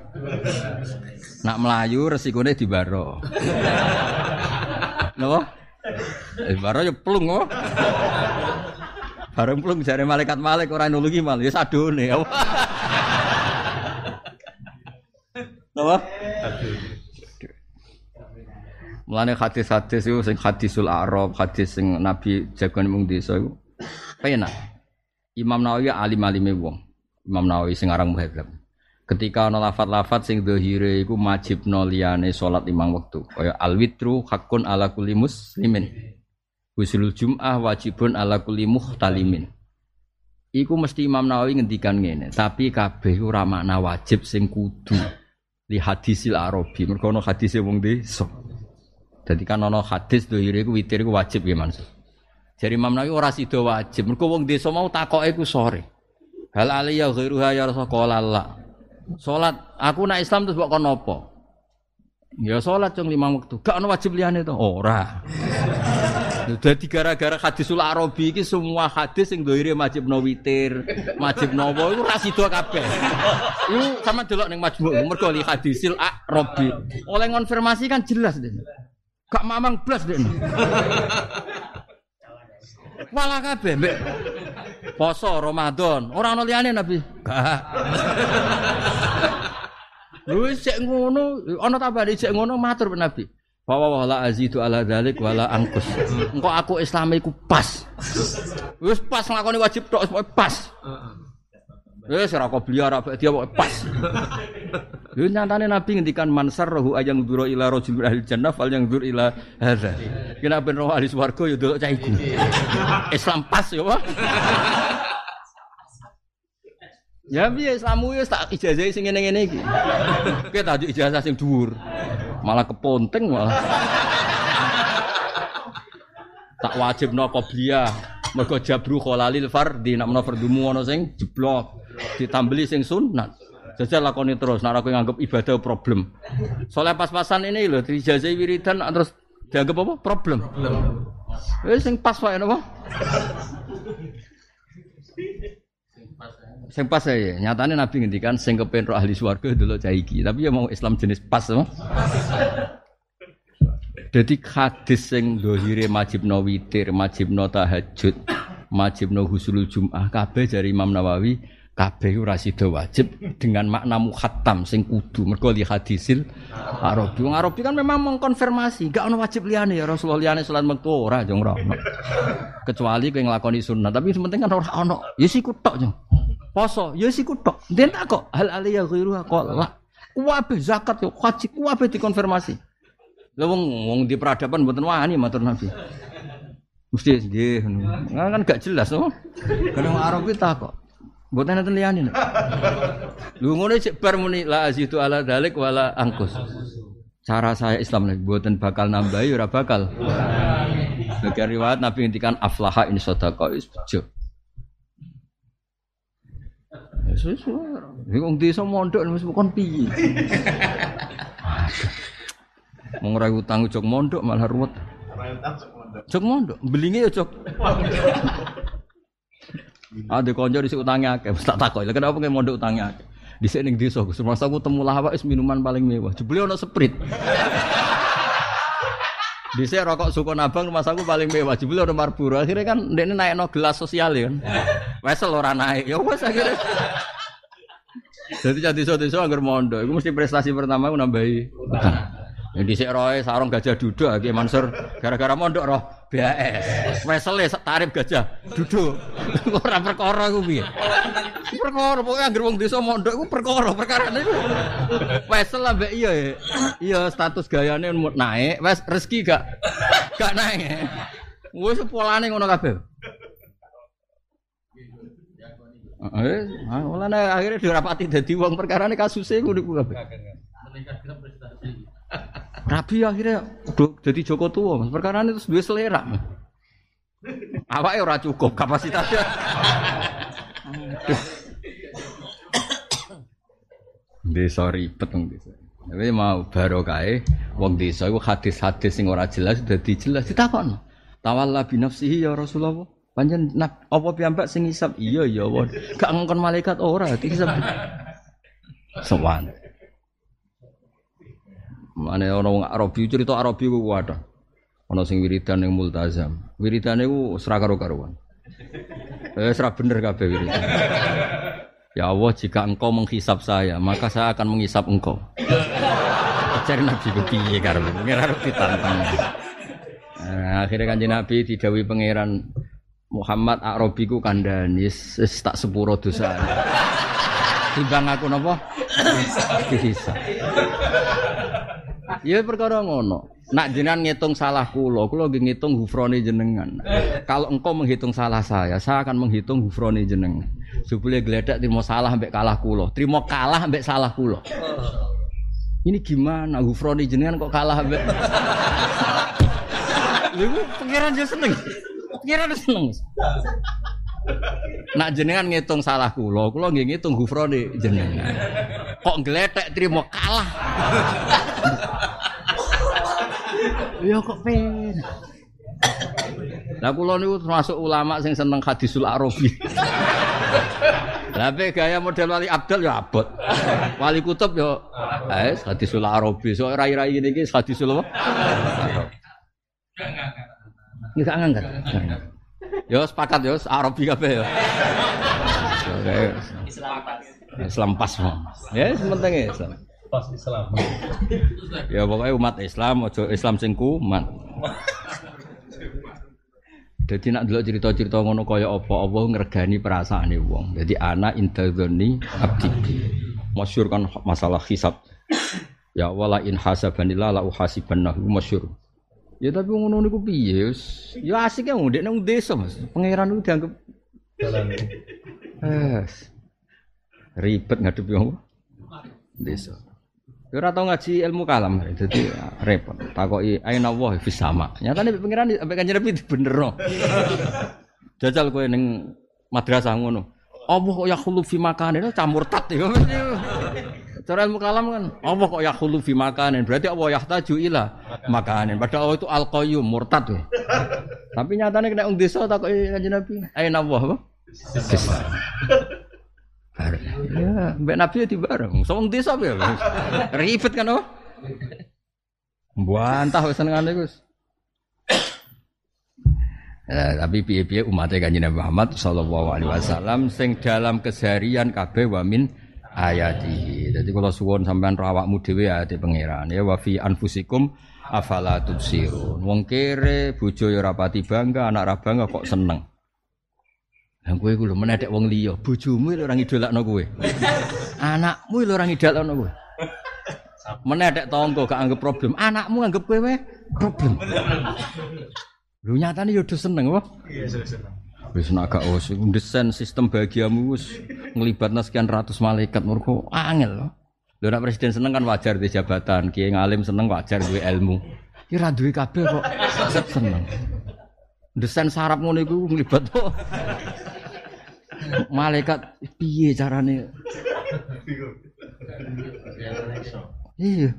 Nak melayu resikonya di baro. Napa? Eh baro ya plung kok. Bareng plung jare malaikat malaikat orang nulungi mal ya sadone. Napa? Mulane hadis-hadis itu sing hadisul Arab, hadis sing Nabi jagoan mung desa iku penak. Imam Nawawi alim-alime wong. Imam Nawawi sing aran muhadzab. Ketika ana lafat-lafat sing dhahire iku no liyane salat imam wektu. Kaya al-witru hakun ala kulli muslimin. Husulul Jum'ah wajibun ala kulli muhtalimin. Iku mesti Imam Nawawi ngendikan ngene, tapi kabeh ora makna wajib sing kudu li hadisil Arabi. Mergo ana hadise wong desa. Jadi kan ana hadis dhahire iku witir iku wajib ya maksud. Jadi Imam Nawawi ora sida wajib. Mergo wong desa mau takoke ku sore. Hal aliyah ghairuha ya Rasulullah la. Salat aku nak Islam terus kok apa? Ya salat cung lima waktu. Gak ono wajib liyane to. Ora. Jadi gara-gara hadisul Arabi iki semua hadis sing doire wajib no witir, wajib nopo itu rasido kabeh. Iku sama delok ning majmu' mergo li hadisil Arabi. Oleh konfirmasi kan jelas deh. Gak mamang blas deh. Malah kabeh mbek poso Ramadan. Ora ana Nabi. Gak. Lho sik ngono, ana tambah sik ngono matur Nabi. Bahwa wala azidu ala dalik wala angkus. Engkau aku Islam iku pas. Wis pas nglakoni wajib tok pas. Wis ora beli ora dia pas. Lho nyatane Nabi ngendikan mansar rohu ayang duro ila rajul ahli jannah fal yang dur ila hadza. Kena ben roh ahli swarga ya delok cah iku. Islam pas ya, Pak. Ya piye Islamu ya tak ijazah sing ngene-ngene iki. Kowe tak ijazah sing dhuwur. Malah keponteng malah. tak wajib no qobliyah. Mergo jabru kholalil fardi nak menawa fardumu ana sing jeblok. Ditambeli sing sunat. Jajal lakoni terus, nak aku nganggep ibadah problem. Soalnya pas-pasan ini loh, dijazai wiridan terus dianggap apa? Problem. Eh sing pas wae napa? Sing pas saya, nyatanya Nabi ngendikan sing kepen roh ahli swarga dulu caiki, tapi ya mau Islam jenis pas apa? Jadi hadis sing dohire majib no witir, majib no tahajud, majib no husulul jum'ah, kabeh dari Imam Nawawi kabeh ora sida wajib dengan makna muhattam sing kudu mergo li hadisil Arabi. Wong Arabi kan memang mengkonfirmasi, gak ono wajib liyane ya Rasulullah liyane salat mektu ora jong ora Kecuali kowe nglakoni sunnah, tapi penting kan ora ono. Ya siku tok jong. Poso, ya siku tok. Den tak kok hal aliyah ghairuha qala. Kuwabe zakat yo wajib kuwabe dikonfirmasi. Lha wong wong di peradaban mboten wani matur Nabi. Mesti nggih kan gak jelas no. Kadang Arabi tak kok. Mboten nonton liyane. Lu ngono cek bar muni la azitu ala dalik wala angkus. Cara saya Islam lagi buatan bakal nambahi ora bakal. Bagi riwayat Nabi ngendikan aflaha ini wis bejo. Wis wong desa mondok wis kon piye. Mau ngrai utang jog mondok malah ruwet. Jog mondok, belinge ya jog. Ada konco di utangnya akeh, tak takoi. Lah kenapa nggak mondok utangnya akeh? Di sini desa, Gus. Masa aku temu lawak is minuman paling mewah. Jebule ono sprite. Di sini rokok suku nabang rumah aku paling mewah. Jebule ono Marlboro. Akhirnya kan ini naik no gelas sosial ya kan. Wesel ora naik. Ya wes akhirnya. Jadi jadi desa-desa anggar mondok, iku mesti prestasi pertama aku nambahi utang. Yang dhisik roe sarung gajah duduk iki Mansur gara-gara mondok roh BAS. Wesele tarif gajah duduk. Ora perkara iku piye. Perkara pokoke anggar wong desa mondok iku perkara perkarane iku. Wesel ambek iya ya. Iya status gayane naik, wes rezeki gak gak naik. Wes polane ngono kabeh. Eh, mulane akhirnya dirapati dadi wong perkarane kasuse iku kabeh. Rabi akhirnya udah jadi Joko tua, mas. Perkara itu dua selera. Awaknya ora cukup kapasitasnya. desa ribet wong desa. Tapi mau barokah wong desa iku hadis-hadis sing ora jelas dadi jelas ditakon. Tawalla bi nafsihi ya Rasulullah. Panjen apa piyambak sing ngisap? Iya ya, gak ngongkon malaikat ora dihisab. Sowan. Mane ana wong Arabi cerita Arabi ku kuwat. Ana sing wiridan ning multazam. Wiridane ku ora karo-karuan. Eh ora bener kabeh wiridan. Ya Allah, jika engkau menghisap saya, maka saya akan menghisap engkau. Cari Nabi ku piye karo pengiran ditantang. Nah, akhirnya kanjeng Nabi didawi pangeran Muhammad Arabi ku kandhani tak sepuro dosa. Timbang aku napa? Dihisap. Ya perkara ngono. Nak jenengan ngitung salah kula, kula nggih ngitung hufrone jenengan. Kalau engkau menghitung salah saya, saya akan menghitung hufrone jenengan. Supaya gledek terima salah mbek kalah kula, terima kalah mbek salah kula. Ini gimana hufrone jenengan kok kalah mbek Lha pengiran dia seneng. Pengiran seneng. Nak jenengan ngitung salah kula, kula nggih ngitung hufrone jenengan. Kok gledek terima kalah. Ya kok pen. Lah kula niku termasuk ulama sing seneng hadisul arabi. Lah gaya model wali abdal ya abot. Wali kutub ya eh hadisul arabi. So rai-rai ngene iki hadisul apa? Ini gak ngangkat. Ya sepakat ya Arabi kabeh ya. Islam pas. Islam pas. Ya sementing Islam pas Islam. ya pokoknya umat Islam, ojo Islam sing kumat. Jadi nak dulu cerita-cerita ngono kaya apa Allah ngregani perasaane wong. Jadi anak intadzoni abdi. Masyur kan masalah hisab. Ya wala in hasabanillah la uhasibannahu masyur. Ya tapi ngono niku piye? Ya asik ya ndek nang desa Mas. Pangeran itu dianggap jalan. Es. Ribet ngadepi wong. Desa. Ya ora tau ngaji ilmu kalam, jadi repot. Takoki aina Allah fi sama. Nyatane pengiran sampai kanjeng Nabi bener. Jajal kowe ning madrasah ngono. Allah kok yakhulu fi makanin camurtat ya. Cara ilmu kalam kan, Allah kok yakhulu fi makanin. Berarti Allah yahtaju ila makanin. Padahal Allah itu al-qayyum murtad. Tapi nyatane kena wong desa takoki kanjeng Nabi, aina Allah apa? Ya, mbak Nabi ya di bareng. Song desa ya. Ribet kan oh. Buantah wis senengane Gus. Ya, tapi piye-piye umatnya kanjeng Nabi Muhammad sallallahu alaihi wasallam sing dalam keseharian kabeh wa min ayati. Jadi kalau suwon sampean rawakmu dhewe ayate pangeran ya wa fi anfusikum afala tubsirun. Wong kere bojo ya rapati bangga, anak ra bangga kok seneng. Lah kowe iku lho menedek wong liya, bojomu lho ora ngidolakno kowe. Anakmu lho ora ngidolakno kowe. Menedek tangga gak anggap problem, anakmu anggap kowe problem. Lho nyatane yo seneng apa? Iya, seneng. Wis nak gak desain sistem bahagiamu wis nglibatna sekian ratus malaikat mergo angel lho. Lho nak presiden seneng kan wajar di jabatan, kiai ngalim seneng wajar duwe ilmu. Ya ra duwe kabeh kok seneng. Desain sarap ngono iku nglibat kok. Malaikat piye carane? Iya.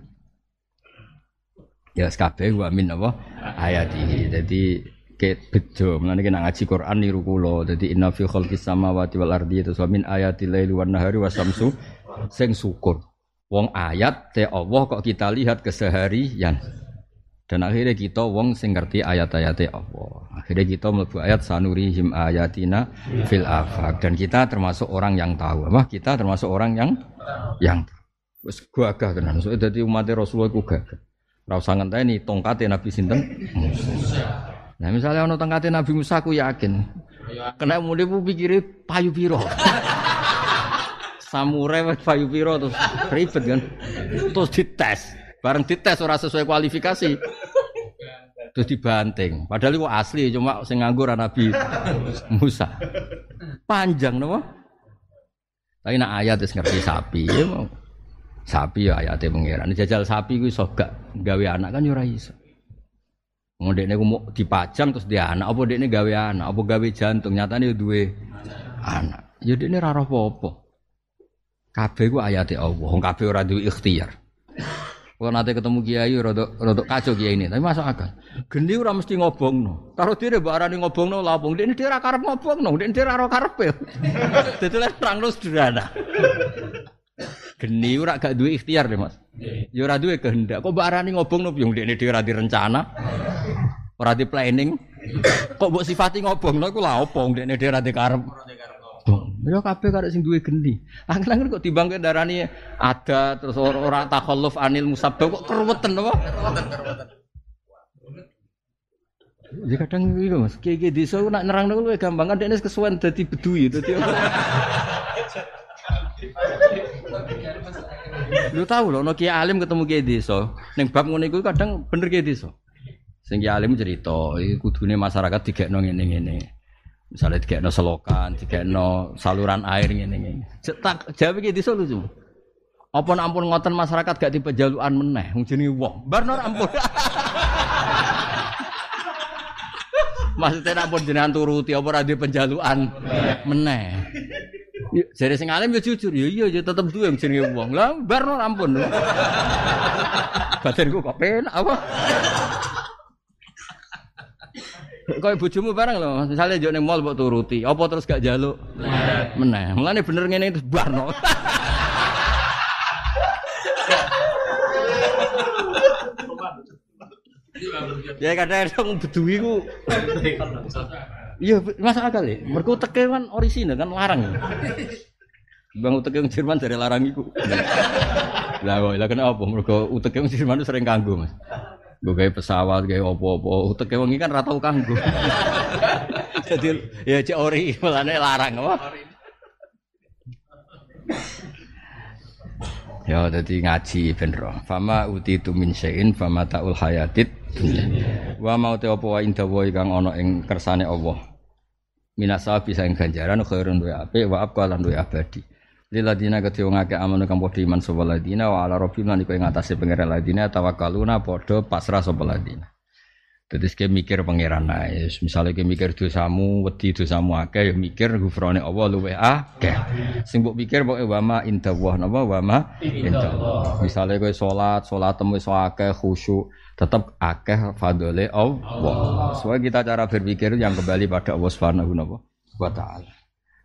Ya kabeh wa min apa? Ayati. Jadi ket bejo. Mulane kena ngaji Quran niru kula. Dadi inna fi khalqis samawati wal ardi itu min ayati laili wan nahari wasamsu sing syukur. Wong ayat te Allah kok kita lihat keseharian. Dan akhirnya kita wong sing ngerti ayat-ayat Allah. Akhirnya kita mlebu ayat sanurihim ayatina fil afaq. Dan kita termasuk orang yang tahu. Apa? Kita termasuk orang yang yang wis gagah tenan. Dadi umat Rasulullah ku gagah ora usah ngenteni tongkate Nabi sinten Nah misalnya ono tengkate Nabi Musa aku yakin. Kena mulai bu pikir payu piro. Samurai payu piro terus ribet kan. Terus dites. Bareng dites ora sesuai kualifikasi. Terus dibanting. Padahal itu asli cuma sing nganggur Nabi Musa. Panjang nopo? Tapi nak ayat wis ngerti sapi ya mau. Sapi ya ayatnya pangeran. Jajal sapi kuwi iso gak gawe anak kan ya ora iso. Wong dekne mau dipajang terus dia anak, apa dekne gawe anak, apa gawe jantung, nyatane duwe anak. Ya dekne ora apa-apa. Kabeh ku ayate Allah, wong kabeh ora duwe ikhtiar. Kalau nanti ketemu kiai, rodok rodok kacau kiai ini, tapi masuk akal. Geni ora mesti ngobongno. Karo dhewe mbok arani ngobongno lapung, dekne dhewe ora karep ngobongno, dekne dhewe ora karepe. Dadi lek terang sederhana. Geni ora gak duwe ikhtiar deh, Mas. Ya ora duwe kehendak. Kok mbok arani ngobongno piye dekne dhewe ora direncana. Ora di planning. Kok mbok sifati ngobongno iku lha opo ndekne dhewe ora dikarep. Ya kabeh karek sing duwe gendi. Angel-angel kok timbang darani ada terus ora takhalluf anil musabbab kok keruweten apa? Keruweten, keruweten. Ya kadang iki Mas, kiye-kiye desa nak nerangno luwih gampang kan dekne kesuwen dadi bedui dadi Lu tahu loh, no kiai alim ketemu kiai desa, neng bab ngono iku kadang bener kiai desa. Sing alim cerita, iki kudune masyarakat digekno ngene-ngene. Misalnya digekno selokan, digekno saluran air ngene-ngene. Cetak jawab iki desa lucu. Apa ampun ngoten masyarakat gak dipejalukan meneh, wong jenenge wong. Bar ampun. Maksudnya ampun jenengan turuti apa ora penjaluan meneh. Jadi sing alim ya jujur, ya iya ya tetep duwe jenenge wong. Lah bar ampun. Badanku kok penak apa? Kau bojomu bareng loh, misalnya jauh neng mall buat turuti, apa terus gak jaluk? Meneh, mulane bener ngene itu barno. ya kadang-kadang bedui ku. Iya, masuk akal ya. Mergo teke kan orisinal kan larang. Bang utek yang Jerman dari larang iku. Lah kok lah kenapa? Mergo utek yang Jerman sering kanggo, Mas. Gue kayak pesawat, kayak opo-opo. Utek wangi kan ratau kanggo. Jadi ya cek ori, malahnya larang apa? Ya, jadi ngaji benro. Fama uti tu min sein, fama taul hayatit Wa mau te apa wa inda wa kang ana ing kersane Allah. Minasa bisa ing ganjaran khairun wa apik wa abqa lan wa abadi. Liladina kedhe wong amanu kang padha iman sapa ladina wa ala rabbihim lan iku ing atase pangeran ladina tawakkaluna padha pasrah sapa ladina. Dadi sik mikir pangeran ae. Misale ke mikir dosamu, wedi dosamu akeh ya mikir gufrone Allah luwih akeh. Sing mbok pikir pokoke wa ma inda wa napa wa ma inda Allah. Misale kowe salat, salatmu wis akeh khusyuk, tetap akeh fadole Allah. Soalnya kita cara berpikir yang kembali pada Allah Subhanahu wa taala.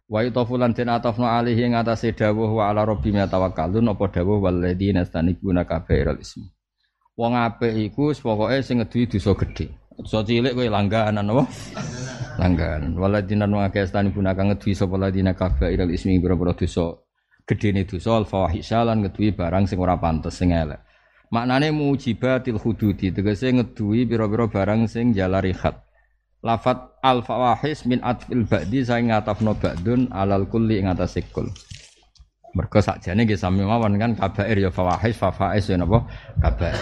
Wa yutafu lan den atafna alihi ing atase dawuh wa ala rabbim tawakkalun apa dawuh walladzina yastanibuna kabairal ismi. Wong apik iku pokoke sing ngeduwi dosa gedhe. Dosa cilik kowe langganan apa? Langganan. Walladzina nu akeh yastanibuna kang ngeduwi sapa ladina kabairal ismi boro-boro dosa gedene dosa al fawahisha lan ngeduwi barang sing ora pantes sing elek. Maknane mujibatil hududi tegese ngeduwi pira-pira barang sing jalari khat. Lafat al fawahis min atfil ba'di saya ngatafno ba'dun alal kulli ing atase. Mergo sakjane nggih sami mawon kan kabair ya fawahis fafais ya napa kabair.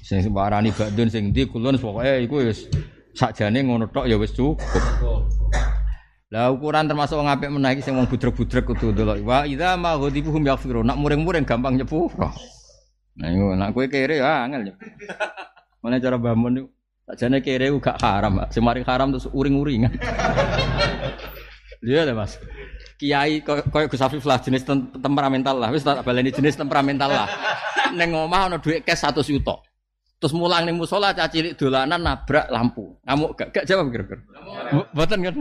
Sing warani ba'dun sing ndi kulun pokoke iku wis sakjane ngono tok ya wis cukup. Lah ukuran termasuk wong apik menaiki sing wong budrek-budrek kudu ndelok. Wa idza ma ghadibuhum yaghfiru. Nak muring-muring gampang nyepuro. Nah iku nak kowe kere ya angel. Mana cara bangun Sajane kere gak haram, sing haram terus uring-uringan. Iya lah Mas. Kiai koyo Gus Afif lah jenis temperamental lah. Wis tak baleni jenis temperamental lah. Ning omah ana dhuwit cash 100 juta. Terus mulang ning musola cah cilik dolanan nabrak lampu. Ngamuk gak? Gak jawab kira-kira. Mboten kan?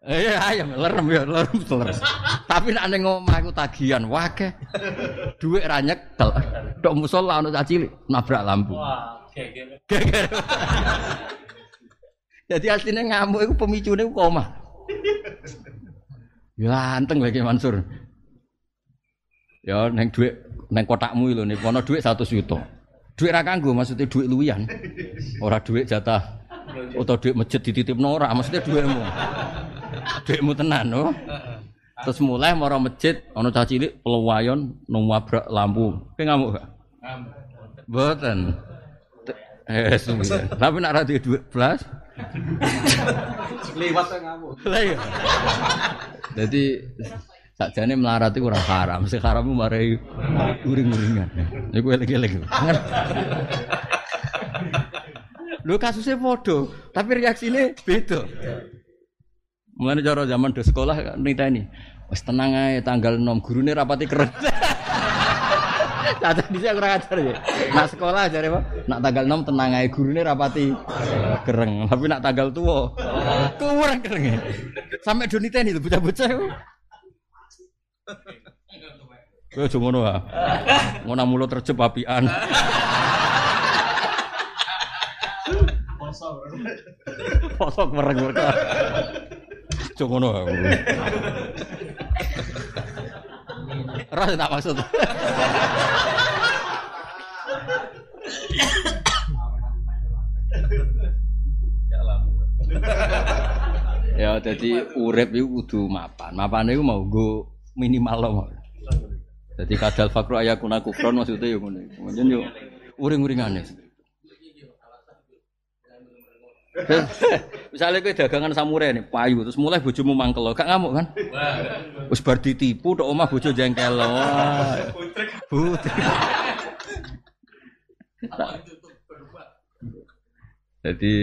Iya, ayam lerem ya, lerem lerem. Tapi nek ning omah iku tagihan wake. Dhuwit ra nyekel. Tok musola ana cah cilik nabrak lampu. Wah, geger. Jadi aslinya ngamuk itu pemicunya koma. Ya anteng lagi Mansur. Ya neng duit neng kotakmu itu nih, kono duit satu juta. Duit rakangu maksudnya duit luyan. Orang duit jatah atau duit masjid dititip nora maksudnya duitmu. Duitmu tenan no. Terus mulai mau masjid, ono caci cilik pelawayon nungwabrak lampu. Kayak ngamuk gak? Ngamuk. Boten. Eh, Tapi nak ra duit belas, Liwat ngamuk. Lah iya. Jadi sakjane melarat itu ora haram, sing haram marai uring-uringan. Iku eling-eling. Lho kasusnya foto, tapi reaksinya beda. Mulane cara zaman do sekolah niteni. Wis tenang ae tanggal 6 gurune rapati keren. Cacat di sini kurang ajar ya. Nak sekolah aja apa? Nak tanggal 6 tenang aja gurunya rapati kereng. Tapi nak tanggal tua kurang kereng ya. Sampai donita ini tuh bocah-bocah. Kowe aja ngono ah. Ngono mulut terjep apian. Posok mereng mereka. Aja. Ras tak maksud. ya jadi urip itu kudu mapan. Mapan itu mau go minimal loh. Jadi kadal fakru ayakuna kufron maksudnya ya ngono. Kemudian yo uring-uringane. Misalnya kowe dagangan samurai nih, payu terus mulai bojomu mangkel lo, gak ngamuk kan? Wis bar ditipu tok omah bojo jengkel lo. Putri. Jadi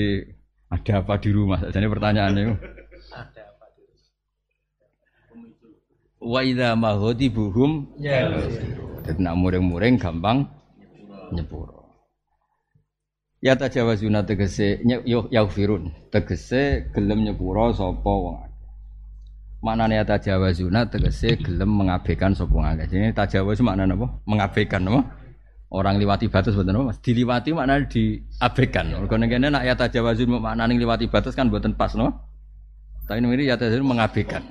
ada apa di rumah? Jadi pertanyaannya Ada apa di rumah? Wa idza maghadibuhum ya. Jadi nak muring-muring gampang nyepuro. Ya tajawazuna tegese yaufirun tegese gelem nyepuro sapa wong akeh. Manane ya tajawazuna tegese gelem mengabaikan sapa wong akeh. Jadi tajawaz maknane apa? Mengabaikan apa? Orang liwati batas betul apa? Diliwati maknane diabaikan. Mergo ning kene nak ya tajawazun maknane liwati batas kan mboten pas no. Tapi ini ya tajawazun mengabaikan.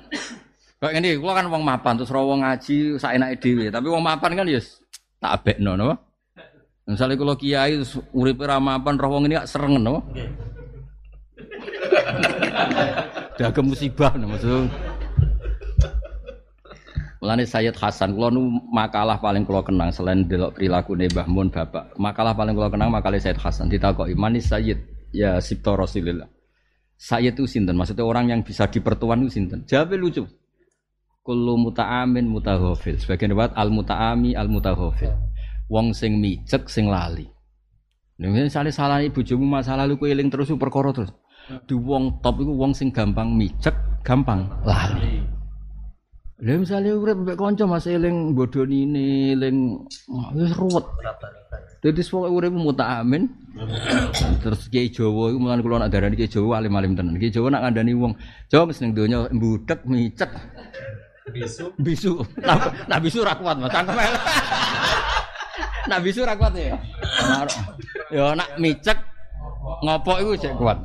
Kok ini, gua kan wong mapan terus rawong ngaji saenake dhewe, tapi wong mapan kan ya tak abekno no. Misalnya kalau kiai urip ramapan roh wong ini gak sereng no. Dagang musibah no maksud. Mulane Sayyid Hasan kula nu makalah paling kula kenang selain delok perilaku Mbah Mun bapak. Makalah paling kula kenang makalah Sayyid Hasan ditakoki manis Sayyid ya sipto Rasulillah. Sayyid itu sinten? Maksudnya orang yang bisa dipertuan itu sinten? Jawabnya lucu. Kullu muta'amin mutaghafil. Sebagian riwayat al muta'ami al mutaghafil wong sing micek sing lali. Nek misale salah bojomu masa lalu kowe eling terus perkara terus. Di wong top iku wong sing gampang micek, gampang lali. Lha misale urip mbek kanca mas eling bodoni ne, eling wis ruwet. Dadi pokoke urip amin. Terus kiai Jawa iku mulan kula nak darani kiai Jawa alim-alim tenan. Kiai Jawa nak ngandani wong mesti ning donya mbudek micek. Bisu. Bisu. Nah bisu ra kuat Mas. Cangkem nak bisu ra kuat ya. Ya nak micek ngopo iku cek kuat.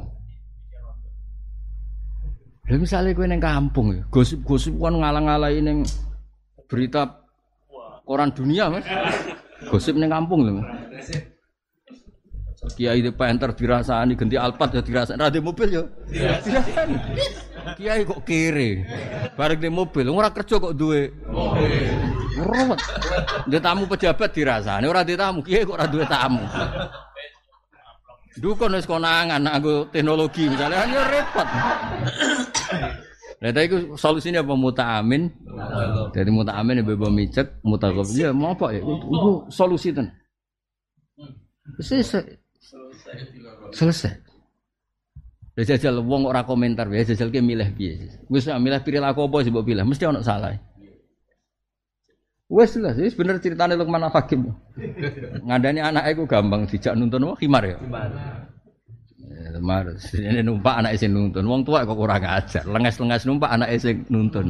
Lha misale kowe ning kampung ya, gosip-gosip kan ngalang-alangi ning berita koran dunia, Mas. Gosip ning kampung lho. Kiai di penter dirasani ganti alpat ya dirasani, ra mobil ya. Dirasani. Kiai kok kiri. Bareng di mobil, ora kerja kok duwe. Ruwet. Dia tamu pejabat dirasani, ora di tamu, kiai kok ora duwe tamu. Dukun wis konangan aku teknologi misalnya ya repot. Nah, itu solusinya apa muta'amin? Jadi muta'amin ya bebo micet, mutaqab ya mau apa ya? Itu solusi ten. Selesai. Selesai. Wis jajal wong ora komentar, wis jajal ki milih piye. Wis milih perilaku apa sih mbok pilih, mesti ono salah. Wes lah, wis bener ceritane Lukman Hakim. Ngandani anak iku gampang dijak nuntun wah khimar ya. Khimar. Khimar. Ini numpak anak sing nuntun. Wong tua kok kurang ajar. Lengas-lengas numpak anak sing nuntun.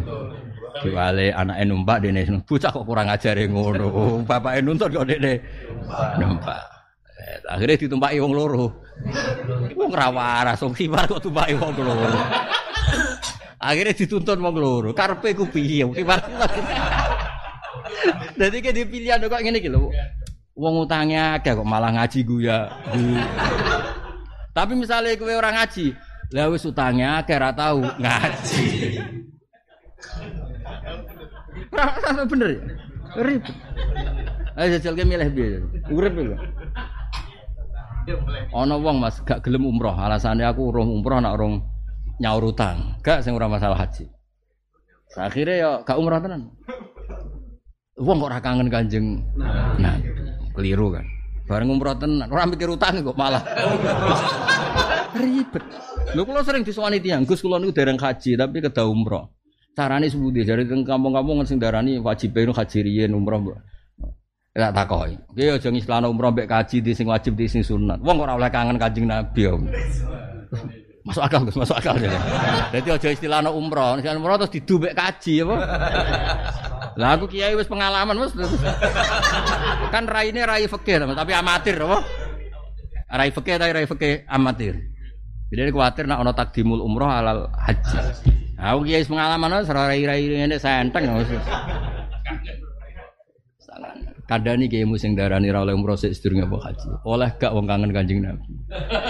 Diwale anake numpak dene bocah kok kurang ajar e ngono. Bapake nuntun kok dene numpak. Eh, akhirnya ditumpaki wong loro. Wong ra waras, wong khimar kok tumpaki wong loro. Akhirnya dituntun wong loro. Karpe ku piye? Khimar. Jadi kayak dipilih ada kok ngene iki lho. Wong utangnya akeh kok malah ngaji guya. Tapi misalnya kowe orang ngaji, lah wis utangnya akeh ora tau ngaji. Ora bener ya? Ribet. Ayo jajal ke milih piye? Urip lho. Ana wong Mas gak gelem umroh, alasannya aku urung umroh nak urung nyaur utang. Gak sing ora masalah haji. Akhirnya ya gak umroh tenan. Wong kok ora kangen Kanjeng Nah, keliru kan. Bareng umroh tenan, ora mikir utang kok malah. Ribet. Lho kula sering disowani tiyang, Gus kula niku dereng haji tapi kedah umroh. Carane sepundi? Jare teng kampung-kampung sing darani wajib haji riyen umroh. Tak takoki. Ki aja ngislano umroh mbek kaji di sing wajib di sing sunat. Wong ora oleh kangen Kanjeng Nabi. Om. Masuk akal, Gus, masuk akal. Jadi aja istilahno umroh, nek umroh terus didu mbek kaji apa? Lah aku kiai wis pengalaman Mas. kan raine rai fikih tapi amatir apa? Rai fikih tapi rai fikih amatir. Jadi kuatir nak ono takdimul umroh alal haji. Aku kiai pengalaman Mas rai-rai ini senteng Mas. Kadani kiai sing darani ra oleh umroh sik sedurunge haji. Oleh gak wong kangen Kanjeng Nabi.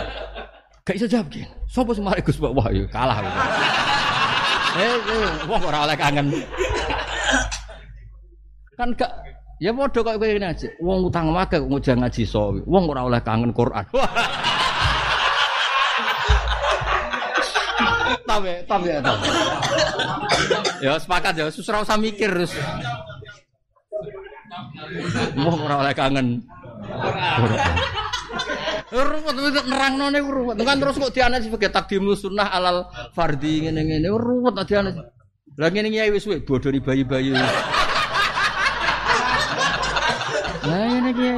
Gak iso jawab ki. Sopo sing mari Gus Wah ya kalah. Eh, eh, wong ora oleh kangen. Kan gak ya padha kok ngene aja. Wong utang wae kok ngojang ngaji sawi. Wong ora oleh kangen Quran. Tapi, tapi, tapi. Ya sepakat ya, susah usah mikir terus. Wong ora oleh kangen. Ruwet wis nerangno niku ruwet. Kan terus kok dianak sebagai takdim sunnah alal fardhi ngene-ngene ruwet dianak. Lah ngene iki wis suwe bodoni bayi-bayi. Lah ngene iki.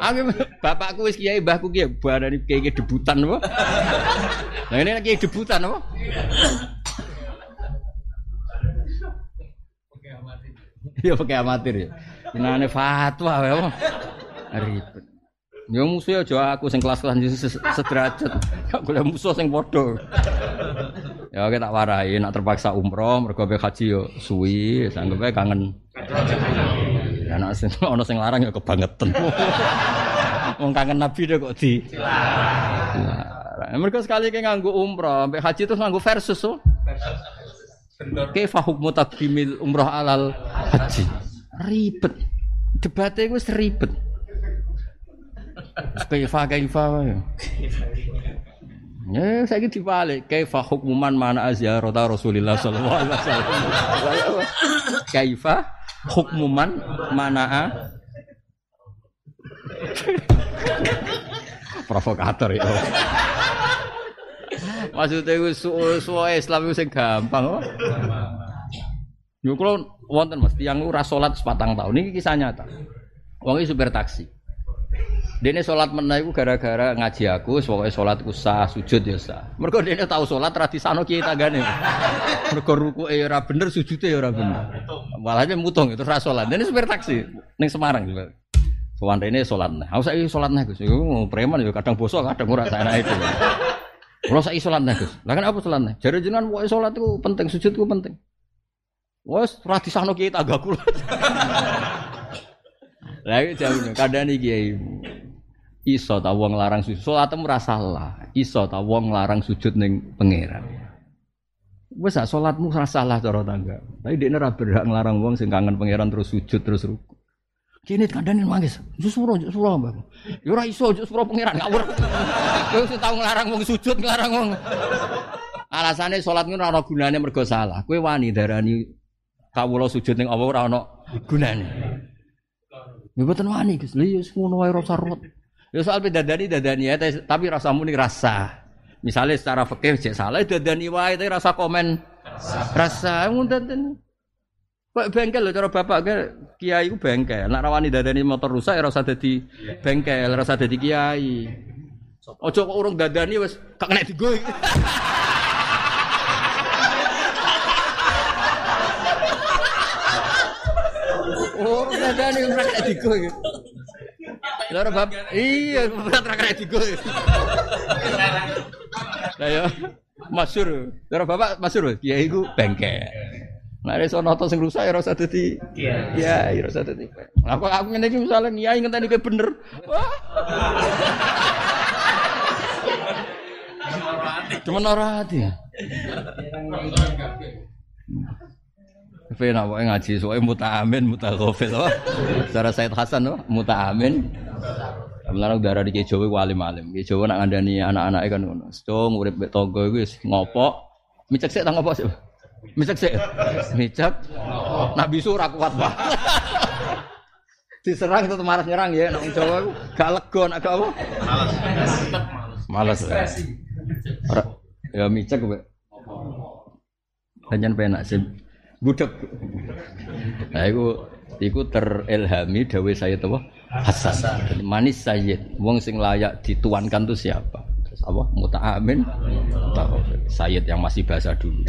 Aku bapakku wis kiai, mbahku kiai, barani kiai debutan apa? Lah ini kiai debutan apa? Iya pakai amatir ya. Ini fatwa ya. Ribet. Ya musuh aja aku sing kelas-kelas sederajat. Gak golek musuh sing padha. Ya oke tak warai nak terpaksa umroh mergo haji yo suwi, sanggup kangen. Ya nek sing ana sing larang ya kebangetan. Wong kangen Nabi deh kok di. Mereka sekali kayak nganggu umroh, sampai haji terus nganggu versus so. Kaifa hukmu takdimil umroh alal haji. Ribet. Debatnya gue ribet. Kaifa kaifa ya. Ya saya gitu balik. Kaifa hukmu man mana aziyarata Rasulillah sallallahu alaihi wasallam. Kaifa hukmu man mana provokator ya. Maksudnya itu suwe Islam itu gampang. Yo kalau wonten Mas, tiang ora salat sepatang tahun. Ini kisah nyata. Wong supir taksi. Dene salat meneh iku gara-gara ngaji aku, pokoke salatku sah, sujud ya sah. Mergo dene tau salat ra disano kiai tanggane. Mergo rukuke ora bener, sujude ora bener. Walahnya mutung itu ra salat. Dene supir taksi ning Semarang. Sowan rene salat nah. Aku saiki salat nah Gus. Preman ya kadang bosok, kadang ora saenake itu. Kalau saiki salat nah Gus. Lah kan apa salat nah? Jare jenengan pokoke salat iku penting, sujud iku penting. Wes ra disano kiai tanggaku. Lah jawab kadang iki kiai. Iso ta wong larang sujud. Salatmu ora salah. Iso ta wong larang sujud ning pangeran. Wes sak salatmu ora salah cara tangga. Tapi dekne ora berhak nglarang wong sing kangen pangeran terus sujud terus ruku. Kene kandhane nangis. Jusuro, jusuro, Mbak. Ya ora iso jusuro pangeran ngawur. Kowe sing tau nglarang wong sujud nglarang wong. Alasane salat ngono ora gunane mergo salah. Kowe wani darani kawula sujud ning Allah ora ana gunane. Ya mboten wani, Gus. Lha ya ngono wae rasa ruwet. Ya soal bidadari dadani ya, tapi rasamu nih rasa. Misalnya secara fikih cek salah dadani wae tapi rasa komen rasa ngunten. Kok bengkel lho cara bapak ke kiai ku bengkel. Nek rawani dadani motor rusak ya rasa dadi bengkel, rasa dadi kiai. Ojo kok urung dadani wis gak kena digo. Dadani ora kena digo. Lha bab iya ora kena digo. Lah ya masyhur. Cara bapak masyhur kiai ku bengkel. Nah, ada sono to sing rusak ya rasa dadi iya, ya rasa dadi. Aku aku ngene iki misale kiai ngenteni kowe bener. Wah. Cuma ora hati. Nak wae ngaji soalnya mutaamin mutaghafil apa? Cara Said Hasan apa? Mutaamin. Melarang darah di Jawa ku alim-alim. Ki Jawa nak ngandani anak-anake kan ngono. Cung urip mek tangga iku wis ngopok. Micek sik tak ngopok sik. Micek sik. Micek. Nak bisu ora kuat banget. Diserang itu malas nyerang ya, nak Jawa ku gak lega nak gak apa? Malas. Malas. Ora ya micek kowe. Panjen penak sih. Budek. Nah iku iku terilhami dawuh saya apa? Hasan. Manis Sayyid. Wong sing layak dituankan tuh siapa? Apa? Muta'amin. Sayyid yang masih bahasa dulu.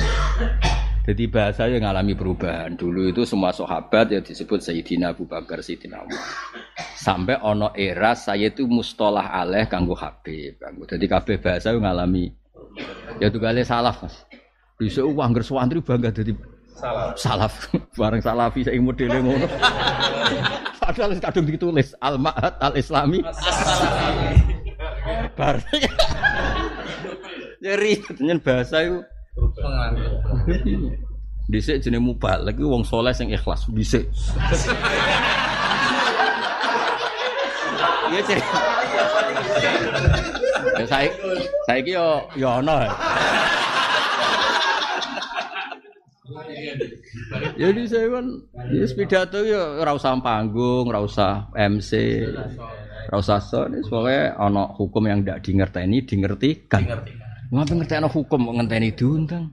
Jadi bahasa yang mengalami perubahan. Dulu itu semua sahabat ya disebut Sayyidina Abu Bakar, Sayyidina Umar. Sampai ono era saya itu mustolah aleh kanggo Habib. Kanggo. Jadi kabeh bahasa yang mengalami ya tuh kali salaf mas. Bisa uang gersuantri bangga jadi salaf. Salaf. Bareng salafi saya modele ngono. Padahal kadung ditulis al ma'had al islami. Bareng. ya nyen bahasa itu. Dhisik jenenge mubalek iku wong saleh sing ikhlas dhisik. Iya cek. Ya saya saiki yo yo ana. Jadi saya kan ya pidato ya ora usah panggung, ora usah MC, ora usah soalnya ana hukum yang tidak dingerteni, dingertikan. Ngapa ngerti ana hukum kok ngenteni diundang?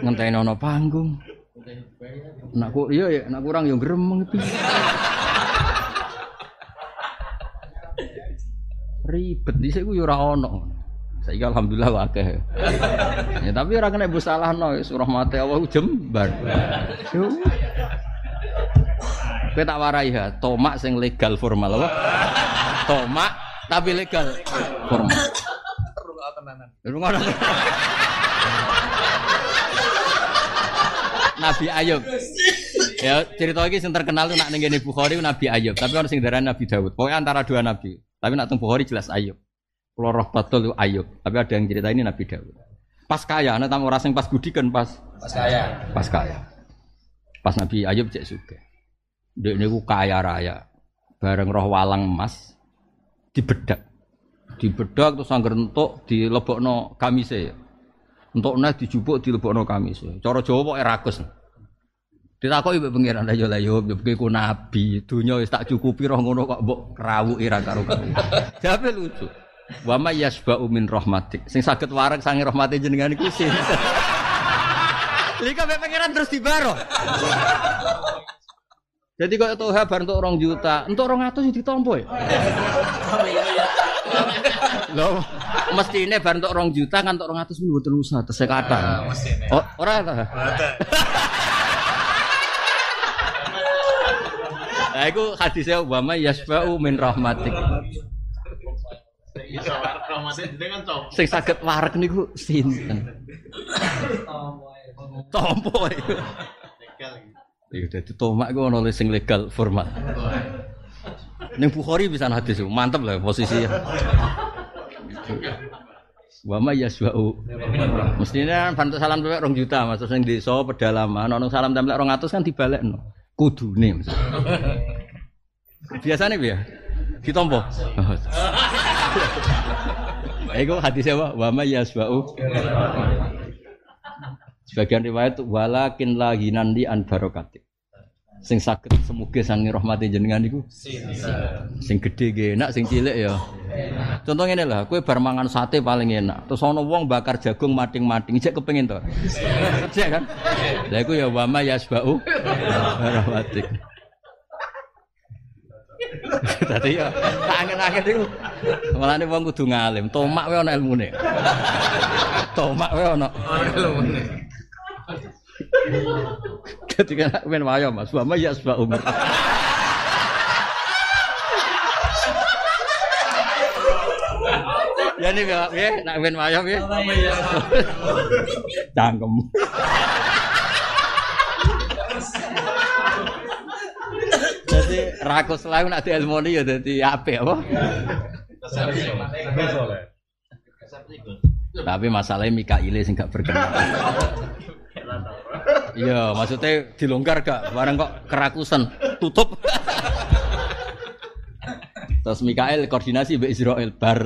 Ngenteni ana panggung. Nak ku iya ya, nak kurang yo gremeng itu. Ribet dhisik ku yo ora ono. Saiki alhamdulillah akeh. ya tapi ora kena mbok salahno wis rahmate Allah jembar. Kowe tak warai ya, tomak sing legal formal apa? Tomak tapi legal formal. Rungono. Nabi Ayub. Ya, cerita lagi yang terkenal tuh nak nenggene Bukhari Nabi Ayub, tapi orang sing darah Nabi Dawud. Pokoknya antara dua nabi. Tapi nak teng Bukhari jelas Ayub. Kalau roh batul itu Ayub, tapi ada yang cerita ini Nabi Dawud. Pas kaya, nanti tamu orang pas budikan pas Pas kaya. pas kaya. Pas Nabi Ayub cek suka. Dia ini kaya raya. Bareng roh walang emas dibedak. Dibedak terus angger entuk dilebokno kamise. Entuk neh dijupuk dilebokno kamise. Cara Jawa pokoke rakus. Ditakoki mbek pangeran ayo la yo mbek ku nabi, dunya wis tak cukupi roh ngono kok mbok krawuki ra karo karo. Jawabe lucu. Wa may yasba'u min rahmatik. Sing saged wareg sange rahmate jenengan iku kok mbek pangeran terus dibaro. Jadi kok itu bar untuk orang juta, untuk orang atus itu ditompo ya. Loh, mesti ini bar untuk orang juta kan untuk orang atus minggu terus atas sekatan. Oh, orang apa? Nah, itu hadisnya Obama yasba'u min rahmatik. Iso warek rahmate jenengan cop. Sing saged wareg niku sinten? Tompo. Iya, dadi tomak iku ono sing legal formal. Ning Bukhari bisa hadis mantep lah posisi. Wa ma yasba'u. Mestinya kan bantu salam tempel rong juta mas terus ning desa pedalaman ono salam tempel 200 kan dibalekno. Kudune. Biasanya piye? Ditompo. Iku hadisnya apa? Wa ma yasba'u. Sebagian riwayat walakin lahinan di an barokatik. sing saged semuge sangi rahmati jenengan sing gedhe ge enak sing cilik ya. Contoh ngene lah kowe bar mangan sate paling enak. Terus ana wong bakar jagung mating-mating jek kepengin to? Jek kan? Iku ya wama yasbau. Rahmatik Dadi ya tak angen-angen iku. Mulane wong kudu ngalim, tomak wae ana ilmune. Tomak wae ana ilmune. Ketika men wayo Mas, wa ya asba umur. Ya nih ya, nak men wayo ya. Cangkem. Jadi rakus lain nak di ilmoni ya jadi apik apa? Tapi masalahnya Mikaile sing gak berkenan. Iya, maksudnya dilonggar gak? Barang kok kerakusan, tutup. Terus Mikael koordinasi Mbak Israel bar.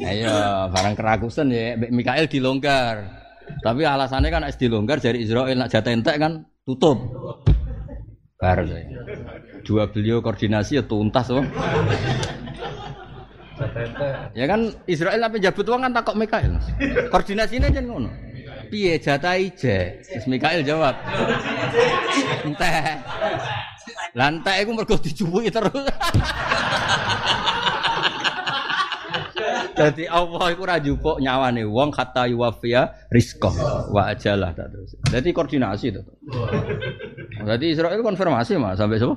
Nah, iya, barang kerakusan ya, Mikael dilonggar. Tapi alasannya kan es dilonggar dari Israel nak jatah entek kan tutup. Bar. Dua beliau koordinasi ya tuntas loh. Ya kan Israel apa jabut uang kan takok Mikael. Koordinasinya aja ngono. Piye jatah ije? Terus Mikael jawab. Enteh. Lantai iku mergo dicuwuki terus. Jadi Allah iku ora njupuk nyawane wong kata yuwafiya rizqah wa ajalah terus. Jadi koordinasi itu. Jadi Israel konfirmasi Mas sampai siapa?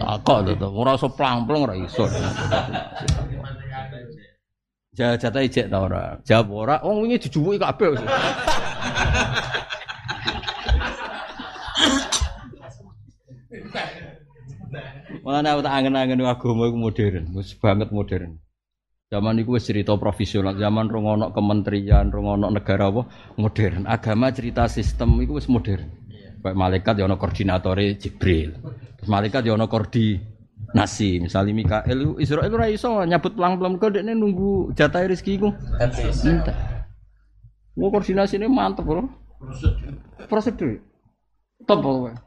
Takok to. Ora iso plang-plang ora iso. Jatah ijek ta ora? Jawab ora. Wong wingi dijuwuki kabeh. Mana aku tak angen-angen agama iku modern, wis banget modern. Zaman itu cerita profesional, zaman rongono kementerian, rongono negara apa modern. Agama cerita sistem itu wis modern. Kayak malaikat ya ono koordinatore Jibril. Terus malaikat ya ono koordinasi. Misalnya Mikael, Israel ora iso nyabut pelang-pelang kok dekne nunggu jatah rezeki iku. Entah. Mau koordinasi ini mantep bro. Prosedur. Top pokoknya.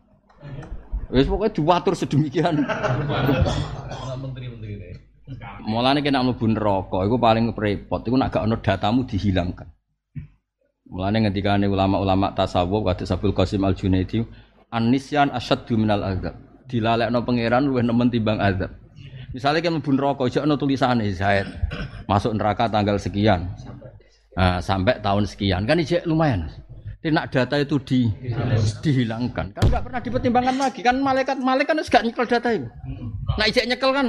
Wis pokoknya diwatur sedemikian. Mulane kena mlebu neraka iku paling repot iku nek gak ono datamu dihilangkan. Mulane ngendikane ulama-ulama tasawuf kados Abdul Qasim Al Junaidi anisyan asyaddu minal azab. Dilalekno pangeran luwih nemen timbang azab. Misalnya kan mlebu neraka aja ono tulisane Zaid masuk neraka tanggal sekian. Nah, sampai tahun sekian kan ijek lumayan. Tidak data itu di, dihilangkan. Kan nggak pernah dipertimbangkan lagi. Kan malaikat malaikat kan gak nyekel data itu. Nah ijek nyekel kan.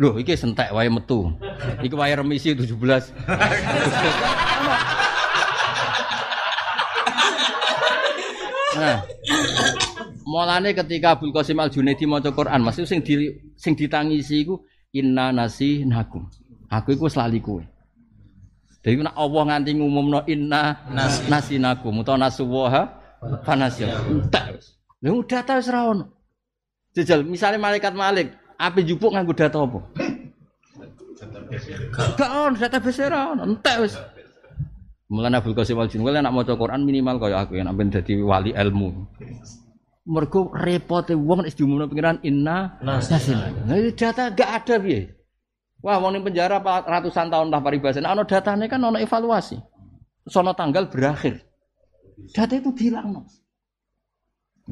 Loh, iki sentek wae metu. Iki wae remisi 17. nah, mulane ketika Abdul Qasim Al Junaidi maca Quran, maksud sing di, sing ditangisi iku inna nasi nakum. Aku iku wis lali kowe. Jadi nek Allah nganti ngumumno inna nas, nasinakum utawa nasuwaha fanasya. Entek wis. Lha data wis ra ono. Jajal misalnya malaikat Malik, ape jupuk nganggo data apa? Gak ono database ra ono, entek wis. Mulane Abdul Qasim Al Junwal nek maca Quran minimal kaya aku yang ben dadi wali ilmu. Mergo repote wong nek diumumno pengiran inna nasina. Nah, data gak ada piye? Wah, wong ning penjara ratusan tahun lah paribasan. Ana datane kan ana evaluasi. Sono tanggal berakhir. Data itu bilang no.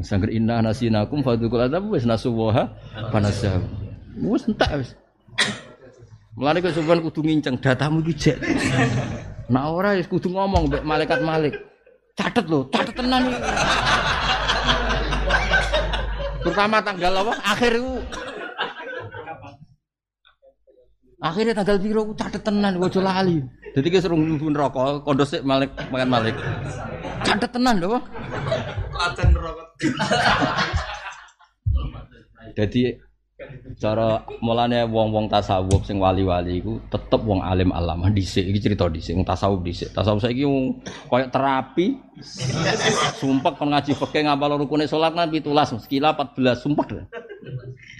Sangger inna nasinakum fadukul adab wis nasuwaha panasah. Wis entek wis. Mulane kok sampean kudu nginceng datamu iki jek. Nah ora wis kudu ngomong mbek malaikat Malik. Catet lho, catet tenan iki. Pertama tanggal apa? Akhir itu Akhirnya tanggal biru aku catet tenan ojo lali. Jadi kita suruh mlebu neraka, kondo sik Malik makan Malik. Catet tenan lho. Klaten neraka. Jadi cara mulane wong-wong tasawuf sing wali-wali iku tetep wong alim alamah dhisik iki cerita dhisik wong tasawuf dhisik. Tasawuf saiki wong koyo terapi. Sumpek kon ngaji fikih ngapal rukune salat kan 17, sekila 14 sumpek.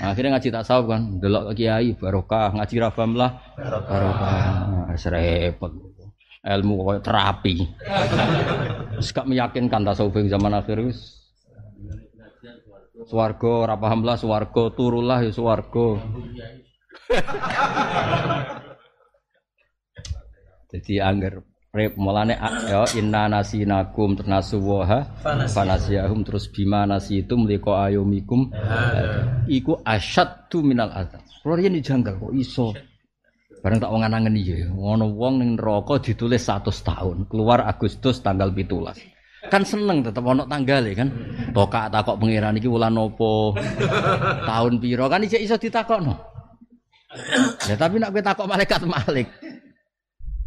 Akhirnya ngaji tasawuf kan, delok kiai barokah, ngaji rafam lah barokah. Repot. Ilmu koyo terapi. Gak meyakinkan tasawuf zaman akhir wis Swarga ora paham lah swarga turulah ya swarga. Jadi angger rep mulane a- ya inna nasinakum ternasuwaha fanasiyahum terus bima nasitum liqa ayumikum iku asyaddu minal azab. Kulo riyen dijanggal kok iso. Bareng tak wong anangen iya, ngono wong ning neraka ditulis 100 tahun, keluar Agustus tanggal 17. Kan seneng tetep ono tanggale kan. Tokak takok pangeran iki wulan opo? tahun piro kan iso iso ditakokno. Ya tapi nak kowe takok malaikat Malik.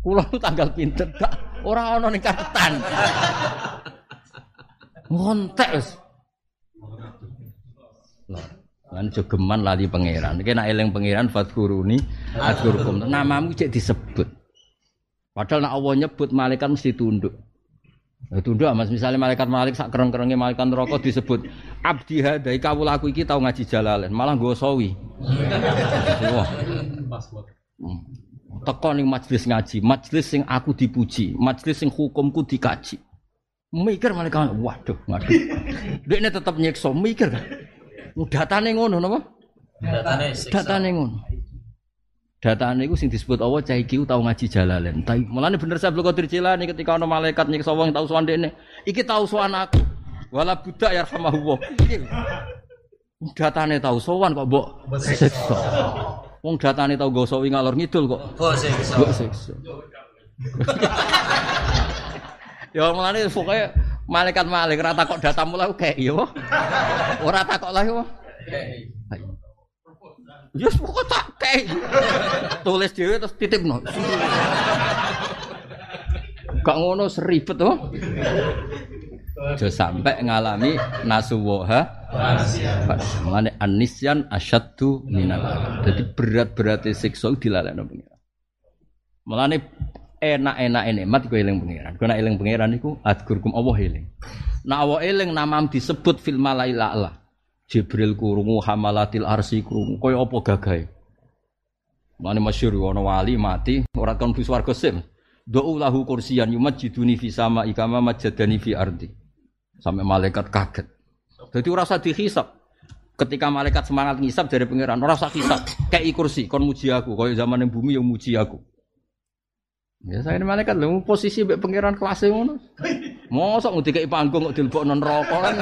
Kula nu tanggal pinter gak ora ono ning catetan. Ngontek wis. Kan jogeman lali pangeran. Iki nak eling pangeran fadkuruni adkurkum. Namamu cek disebut. Padahal nak Allah nyebut malaikat mesti tunduk. Ya tunduk Mas misalnya malaikat malik sak kereng-kerenge malaikat neraka disebut abdi hadai kawulaku iki tau ngaji jalalen malah nggo sawi. Wah. Hmm. Teko ning majelis ngaji, majelis sing aku dipuji, majelis sing hukumku dikaji. Mikir malaikat, waduh, waduh. Dekne tetep nyiksa, mikir kan. Datane ngono napa? Datane siksa. Datane ngono. Datane iku sing disebut Allah cah iki ku tau ngaji jalalen. Tapi mulane bener saya Abdul Qadir Jilani ketika ana malaikat nyiksa wong tau sowan dekne, iki tau sowan aku. Wala budak ya rahmahullah. Iki. Datane tau sowan kok mbok siksa. Wong datane tau gosowi ngalor ngidul kok Kok siksa. mbok siksa. Ya mulane pokoke malaikat malik ora takok datamu lah kayak ya. Ora takok lah ya. Ya pokok tak kayak. Tulis dhewe terus titipno. Gak ngono seribet to. Aja sampai ngalami nasuwaha Mane anisyan asyaddu minal. Jadi berat-berate siksa dilalekno pengiran. Mulane enak-enak nikmat iku eling pengiran. Kena eling pengiran iku adkurkum Allah eling. Nah Allah eling namam disebut fil malail a'la. Jibril kurungu hamalatil arsi kurungu kaya apa gagahe. Mulane masyhur ana wali mati ora kon bus warga sim. Do'u lahu kursiyan yumajjiduni fi sama ikama majadani fi ardi. Sampai malaikat kaget. Jadi ora usah dihisab. Ketika malaikat semangat ngisap dari pangeran, ora hisab. Kayak kursi, kon muji aku, kaya zaman yang bumi yang muji aku. Ya saya ini malaikat lho posisi mbek pangeran kelas ngono. Mosok ngedikeki panggung kok dilebokno neraka kan.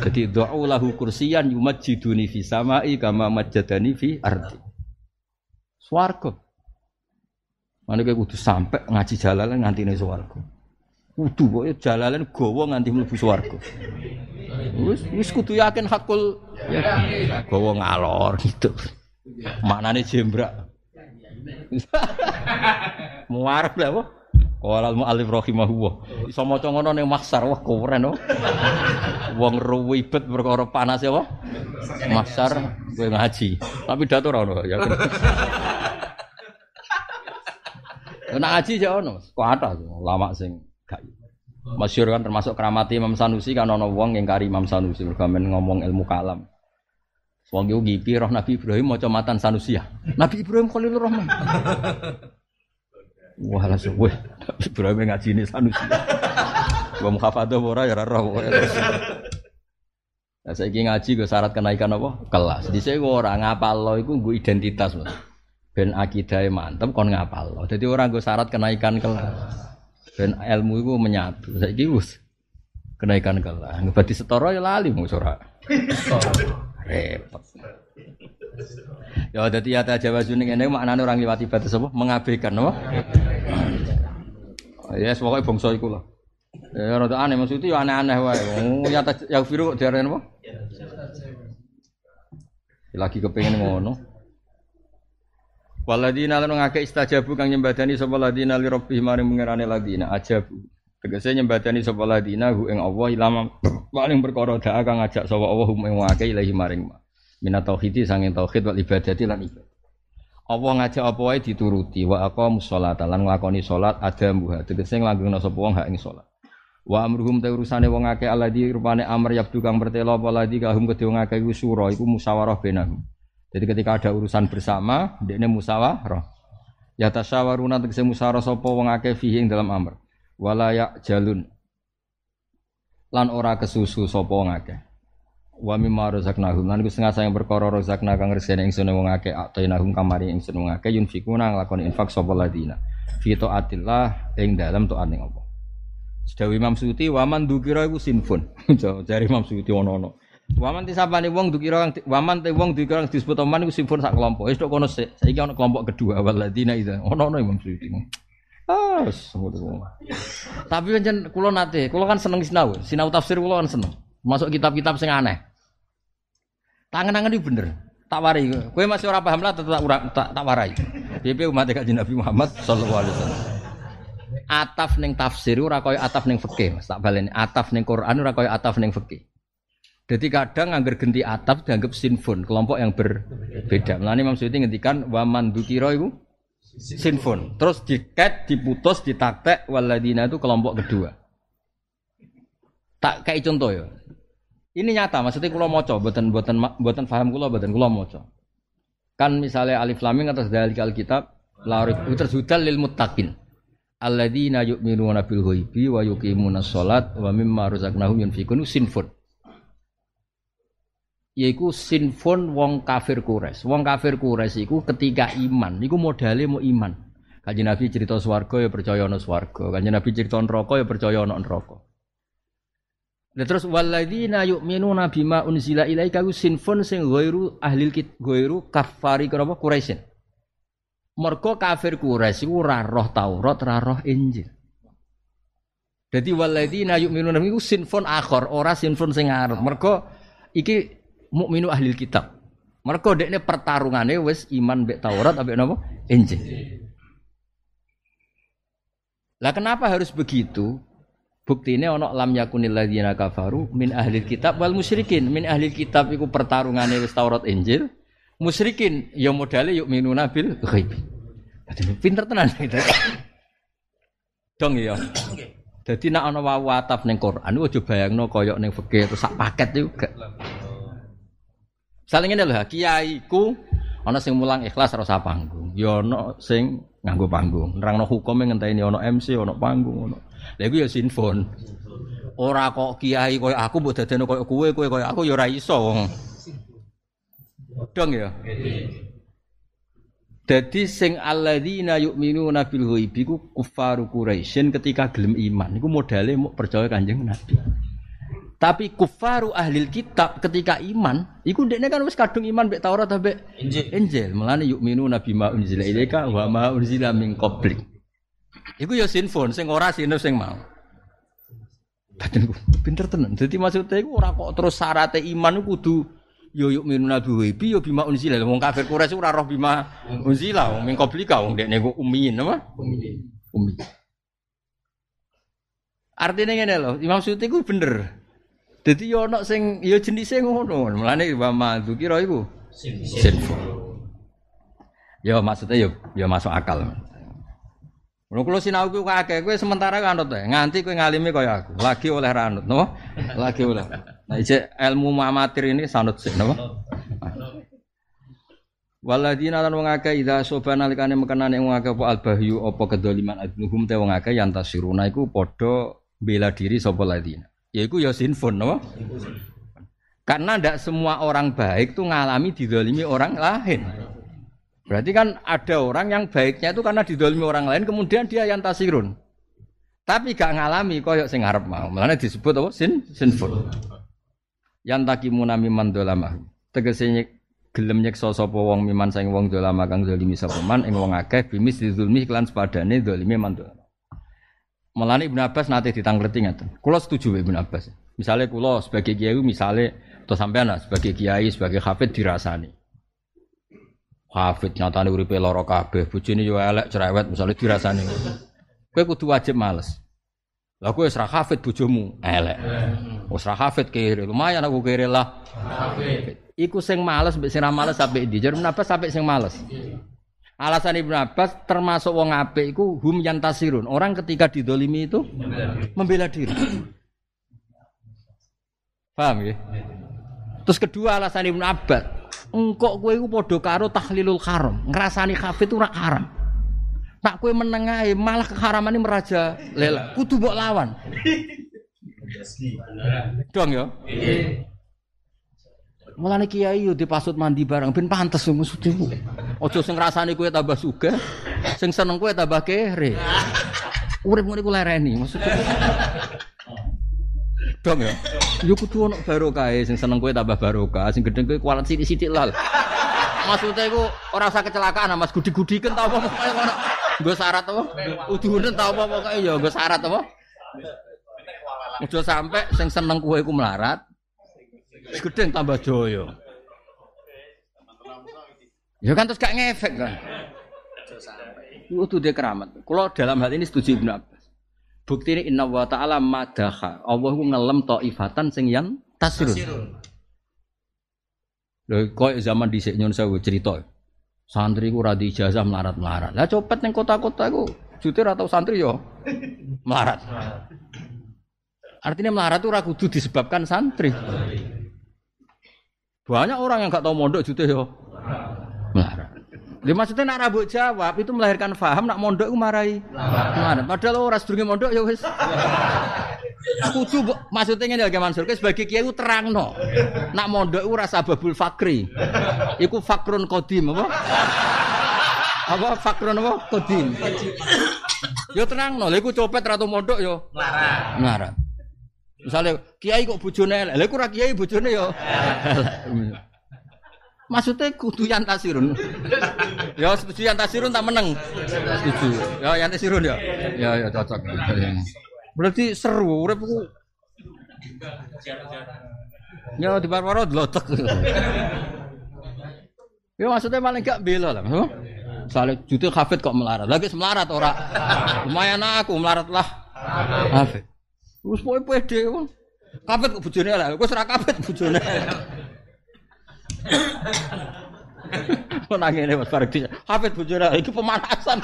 Jadi doa lahu kursiyan yumajjiduni fi samai kama majadani fi ardi. Swarga. Mana kayak kudu sampai ngaji jalalan nganti nih swarga. Kudu pokoknya jalalan gowo nganti mlebu swarga. Wis wis kudu yakin hakul ya. Gowo ngalor gitu. Maknane jembrak. Muarep lah apa? Qala al-mu'allif rahimahullah. Iso maca ngono ning mahsar wah keren oh. Wong ruwibet perkara panas ya apa? Mahsar kowe ngaji. Tapi dato ora ono ya. Nak ngaji ya ono, kok ada lama sing gak. Masyhur kan termasuk keramati Imam Sanusi kan ono wong yang kari Imam Sanusi mergo men ngomong ilmu kalam. Wong iku ngipi roh Nabi Ibrahim maca matan Sanusi ya. Nabi Ibrahim Khalilur Rahman. Wah langsung Nabi Ibrahim ngaji ini Sanusi. Wong mukhafadhah ora ya ora. Nah, saya ngaji gue syarat kenaikan apa? Kelas. Di saya orang ngapal lo, itu gue identitas mas. Ben akidahnya mantep, kon ngapal lo. Jadi orang gue syarat kenaikan kelas. Ben ilmu itu menyatu. Saya gus kenaikan kelas. Berarti setoro ya lali mau sora. Repot. Ya dadi ya Jawa Juning ini maknane orang liwati batas apa? Mengabaikan apa? Ya yes, pokoknya bangsa iku lah. Ya rada aneh maksudnya ya aneh-aneh wae. Oh, ya ya kok diarani apa? Lagi kepengen ngono. Waladina lan ngake istajabu kang nyembadani sapa ladina li rabbihim maring mengerane ladina ajabu. Tegese nyembadani sapa ladina hu ing Allah ilama paling perkara daa kang ngajak sapa Allah hum ing ngake ilahi maring ma. Minat tauhidi sanging tauhid wal ibadati lan ibadah. Allah ngajak apa wae dituruti wa aqamus sholata lan nglakoni salat adambuha tegese nglanggengna sapa wong hak ing salat. Wa amruhum ta urusane wong akeh alladzi rupane amr yabdu kang bertelo apa ladzi kahum kedhe wong akeh iku sura iku musyawarah benahum. Jadi ketika ada urusan bersama, dekne musyawarah. Ya tasyawaruna tegese musyawarah sapa wong akeh fihi ing dalam amr. wala jalun lan ora kesusu sapa wong akeh wa mimma razaqnahum. Lan iku setengah sayang perkara razaqna kang resene ingsun wong akeh atainahum kamari ingsun wong akeh yunfikuna nglakoni infak sapa ladina. Fi taatillah ing dalem taat ning apa? Sedawi Imam Suyuti waman dukira iku sinfun. Jare Imam Suyuti ono-ono. Waman tisapane wong dukira kang waman te wong dukira kang disebut oman iku sinfun sak kelompok. Wis tok kono sik saiki ono kelompok kedua waladina itu ono-ono Imam Suyuti. Ah, Tapi pancen kula nate, kula kan seneng sinau. Sinau tafsir kula kan seneng. Masuk kitab-kitab sing aneh. Tangan-tangan itu bener. Tak warai. Kowe masih ora paham lah tetap tak, tak, warai. BP umat kanjeng Nabi Muhammad sallallahu alaihi wasallam. Ataf ning tafsir ora kaya ataf ning fikih, Mas. Tak baleni. Ataf ning Quran ora kaya ataf ning fikih. Jadi kadang angger genti ataf dianggap sinfon, kelompok yang berbeda. Mulane Imam Suyuti ngendikan waman dukira iku sinfon. Terus diket, diputus, ditaktek waladina itu kelompok kedua. Tak kayak contoh ya. Ini nyata, maksudnya mau coba, buatan buatan buatan paham kulo, buatan kulo coba. Kan misalnya alif laming atas dalil kitab larif tersudal lil muttaqin. Alladzina yu'minuna bil ghaibi wa yuqimuna sholat wa mimma razaqnahum yunfikun sinfun. Yaiku sinfun wong kafir kures. Wong kafir kures iku ketika iman, iku modalnya mau iman. Kanjeng Nabi cerita swarga ya percaya ana swarga. Kanjeng Nabi cerita neraka ya percaya ana neraka. Nah terus walladzina yu'minuna bima unzila ilaika ku sinfun sing ghairu ahli kit ghairu kafari kenapa Quraisyin. Mergo kafir Quraisy iku ora roh Taurat, ora roh Injil. Dadi walladzina yu'minuna iku sinfun akhir, ora sinfun sing arep. Mergo iki mukminu ahli kitab. Mergo dekne pertarungane wis iman mbek Taurat ambek napa? Injil. Lah kenapa harus begitu? Bukti ini ono lam yakunil ladzina kafaru min ahli kitab wal musyrikin. Min ahli kitab iku pertarungane wis Taurat Injil. Musyrikin ya modale yuk minuna bil ghaib. Pinter tenan gitu. Dong ya. Jadi nak ana wawu ataf ning Quran aja bayangno koyok ning fikih terus sak paket itu gak. Saling ngene lho, kiai ku ana sing mulang ikhlas ora panggung. Ya sing nganggo panggung. Nerangno hukume ngenteni ana MC, ana panggung, ana Lha iku ya sinfon. Ora kok kiai koyo aku mbok dadene koyo kowe, kowe koyo aku ya ora iso. Dong ya. Dadi sing alladzina yu'minuna bil ghaibi ku kufaru Quraisyin ketika gelem iman iku modale mau percaya Kanjeng Nabi. Tapi kufaru ahli kitab ketika iman, iku ndekne kan wis kadung iman mbek Taurat ambek Injil. Injil. Mulane yu'minuna bima unzila ilaika wa ma unzila min qablik. Iku ya sinfon, sing ora sinus sing mau. Batinku pinter tenan. Jadi maksudnya iku ora kok terus syarat iman kudu yo yuk minuna bi yo bima unzila. Wong kafir Quraisy ora roh bima unzila, wong min qablika wong dekne ku ummiin apa? Ummi. Ummi. Artinya ngene lho, Imam Suyuti ku bener. Jadi yo ono sing yo jenise ngono. Mulane wa ma dzukira iku sinful. Yo maksudnya yo yo masuk akal. Kalau kalau sinau ku kakek, gue sementara anut ya. Nganti gue ngalimi kaya aku. Lagi oleh ranut, no? Lagi oleh. Nah, ije ilmu amatir ini sanut sih, no? Waladina lan wong akeh ida soba nalikane mekenane wong akeh apa albahyu apa kedoliman adnuhum te wong akeh yang tasiruna iku padha bela diri sapa ladina. Yaiku ya sinfun, no? Karena ndak semua orang baik tuh ngalami didolimi orang lain. Berarti kan ada orang yang baiknya itu karena didolimi orang lain, kemudian dia yang tasirun. Tapi gak ngalami koyok sing arep mau. Mulane disebut apa? Sin sinful. Yang takimuna miman dolama. Tegese gelem nyeksa sapa wong miman sing wong dolama kang zalimi sapa man ing wong akeh bimis dizulmi iklan sepadane zalimi man dolama. Mulane Ibnu Abbas nate ditangleti ngaten. Kula setuju Ibnu Abbas. Misalnya kula sebagai kiai misalnya atau sampean sebagai kiai sebagai hafid dirasani. Hafid nyatane uripe lara kabeh, bojone yo elek cerewet misale dirasani. Kowe kudu wajib males. Lah kowe wis ra hafid bojomu elek. Wis ra hafid kere, lumayan aku kere lah. Hafid. Iku sing males mbek sing ra males sampe ndi? Jar menapa sampe sing males? Alasan Ibnu Abbas termasuk wong apik iku hum yantasirun. Orang ketika didolimi itu membela diri. Paham ya? Terus kedua alasan Ibnu Abbas, engkok kowe iku padha karo tahlilul haram. Ngrasani hafid ora haram. Nak kue meneng ae malah keharaman ini meraja lela. Kudu mbok lawan. Dong ya. Mulane kiai yo dipasut mandi bareng ben pantes maksudnya. Ojo sing ngrasani kowe tambah sugih, sing seneng kowe tambah kere. Urip ngene iku lereni maksudnya. Dong ya. Yo kudu ono barokah sing seneng kowe tambah barokah, sing gedeng kowe kualat sithik-sithik lal. Maksudnya iku ora usah kecelakaan Mas gudi-gudiken ta apa pokoke ngono. Nggo syarat apa? Udunen ta apa pokoke ya nggo syarat apa? Ojo sampe sing seneng kowe iku melarat. Gedeng tambah joyo. Ya kan terus gak ngefek kan. Itu dia keramat. Kalau dalam hal ini setuju Ibnu Abbas. Bukti ini inna wa ta'ala madaha. Allah ku ngelem ta'ifatan sing yang tasirun. Lho kok zaman dhisik nyon sewu cerita. Santri ku ra di ijazah melarat-melarat. Lah copet ning kota-kota ku jutir atau santri yo melarat. Artinya melarat itu ragu kudu disebabkan santri. Banyak orang yang gak tahu mondok jutir yo melarat. Dia maksudnya nak rabuk jawab itu melahirkan faham nak mondok itu marai melarat. Padahal orang sedurunge mondok ya wis. Kudu maksudnya ngene lho Mansur, kowe sebagai kiai ku terangno. Nak mondok iku rasa babul fakri. Iku fakrun qadim apa? Apa fakrun apa? Qadim. Yo terangno, lha iku copet ratu mondok yo Larang. melarat. Misalnya kiai kok bojone elek, lha iku ora kiai yo. Maksudnya kudu yang tasirun. ya setuju yang tasirun tak meneng. Setuju. Ya yang tasirun ya. Ya ya cocok. Berarti seru urip ku. Ya di parwaro dlotek. Ya maksudnya paling gak bela lah. Huh? Misalnya jute hafid kok melarat. Lagi melarat ora. Lumayan aku melarat lah. Pede. wong. Hafid kok bojone lah. Wis ora hafid bojone. Kok ngene Mas Fardi. Hafid bojone iki pemanasan.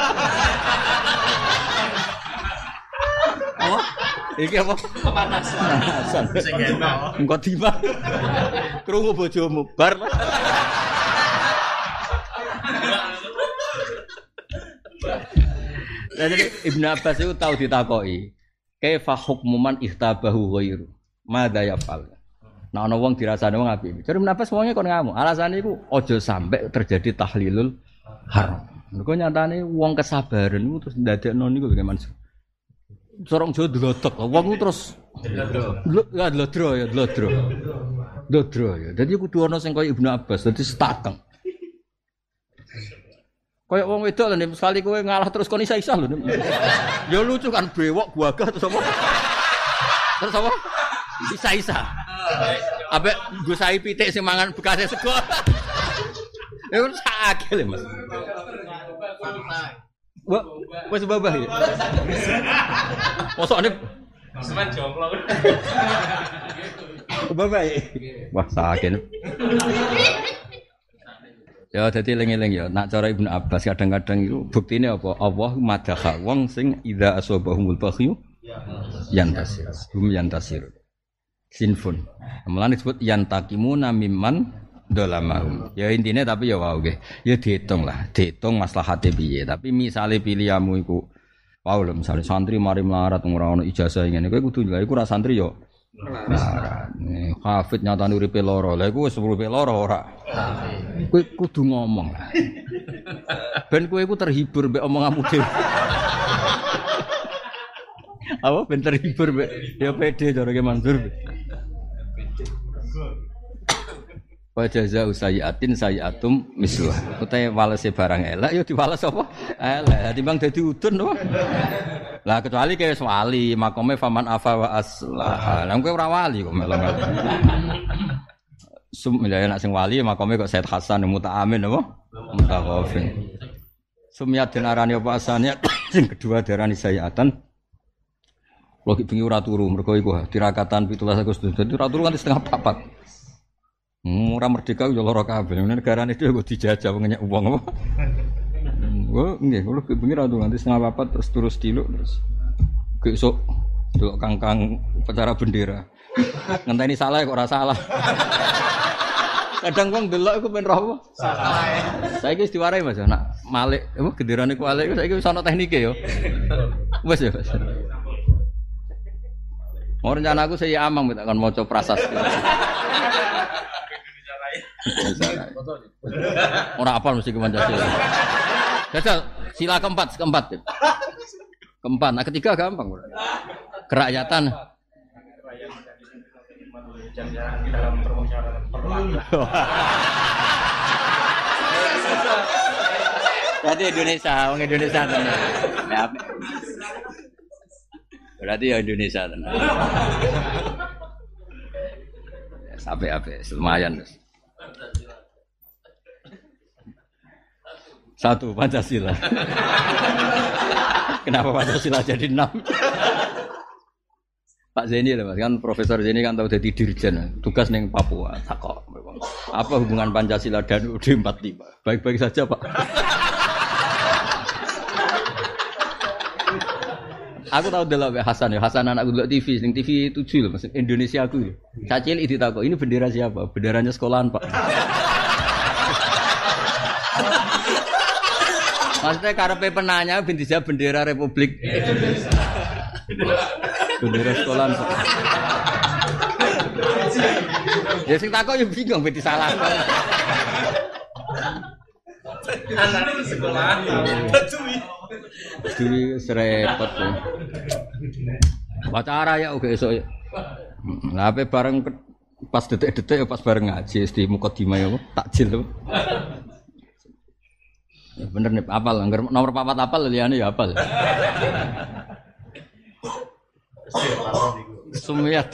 Apa? Iki apa? Pemanasan. Sing enak. Engko tiba. Krungu bojomu bar. Nah, jadi Ibn Abbas itu tahu ditakoki. Kaifa hukmu man ihtabahu ghairu? Mada yafal? Nah, ana wong dirasani wong apik. Jadi Abbas wonge kon ngamu. Alasane iku aja sampai terjadi tahlilul haram. Mergo nyatane wong kesabaran iku terus ndadekno niku bagaimana? Sorong Jawa dlotek. Wong terus ya dlodro ya dlodro. Dlodro ya. Dadi kudu ana sing kaya Ibnu Abbas dadi setakeng. Kayak wong lho, Nim. sekali kowe ngalah terus kon isa-isa lho. Nim. Ya lucu kan brewok gagah terus apa? Terus apa? Isa-isa. Ape nggo sai pitik sing mangan bekasnya sego. Ya kan sakit lho, Mas. Wah, wis babah ya. Ini Semen jomblo. babah ya. Wah, sakit. Ya dadi eling-eling ya, nak cara Ibnu Abbas kadang-kadang itu buktine apa? Allah madaha wong sing idza asabahumul baghyu yantasir. Hum yantasir. Sinfun. Mulane disebut yantakimuna mimman dolamahum. Ya intinya tapi ya wow nggih. Ya dihitung lah, dihitung maslahate piye. Tapi misale pilihamu iku Wow, lho, misalnya santri mari melarat ora ono ijazah ngene, kowe kudu njaluk iku ora santri yo melarat. Nih, Hafid nyatane uripe lara. Lah wis uripe lara ora. Kowe kudu ngomong lah. Ben kowe iku terhibur mbek omonganmu dhewe. Apa ben terhibur mbek ya pede ke Mansur. Wa jazaa'u sayyi'atin sayyi'atum misluha. Utahe walese barang elek ya diwales apa? Elek. Timbang dadi udun apa? Lah kecuali kayak wali, makome faman afa wa aslah. Lah kowe ora wali kok melo-melo. Sum ya nak sing wali makome kok Said Hasan mutaamin apa? Mutaqafin. Sumyat den arani apa asane sing kedua darani sayyi'atan. Lagi bengi ora turu mergo tirakatan 17 Agustus. Dadi ora turu kan setengah papat. Hmm, ora merdeka yo lara kabeh. Negarane itu kok dijajah wong nyek wong apa. Oh, nggih, kula bengi ra turu nganti setengah papat terus terus diluk terus. Besok delok kangkang upacara bendera. Ngenteni salah kok ora salah. Kadang wong delok iku ben roh apa? Saiki wis diwarai Mas, nak malik apa genderane ku alik saiki wis ana teknike yo. Wis ya, Mas. Mau rencana aku saya amang tak akan maca prasasti. Orang apa mesti ke Pancasila. Jajal sila keempat, keempat. Keempat. Nah ketiga gampang. Kerakyatan. Berarti Indonesia, orang Indonesia? Berarti ya Indonesia tenan. Ya, Sampai apa? Lumayan. Satu Pancasila. Kenapa Pancasila jadi enam? Pak Zeni lah kan Profesor Zeni kan tahu jadi dirjen, tugas neng Papua. Takok, apa hubungan Pancasila dan UUD 45? Baik-baik saja Pak. Aku tahu delok Hasan ya, Hasan anakku delok TV, sing TV 7 loh, mas Indonesia aku. ya. Cacil itu takok, ini bendera siapa? Benderanya sekolahan Pak. Maksudnya karepe penanya binti jawab bendera Republik bendera sekolahan. Pak. Ya sing takok ya bingung binti salah. Anak sekolah. Serepot ya. Ya oke esok ya. Lah ape bareng pas detik-detik ya pas bareng ngaji di mukadimah ya takjil tuh. Ya bener nih apal nomor papat apal liyane ya apal. Sumiyat.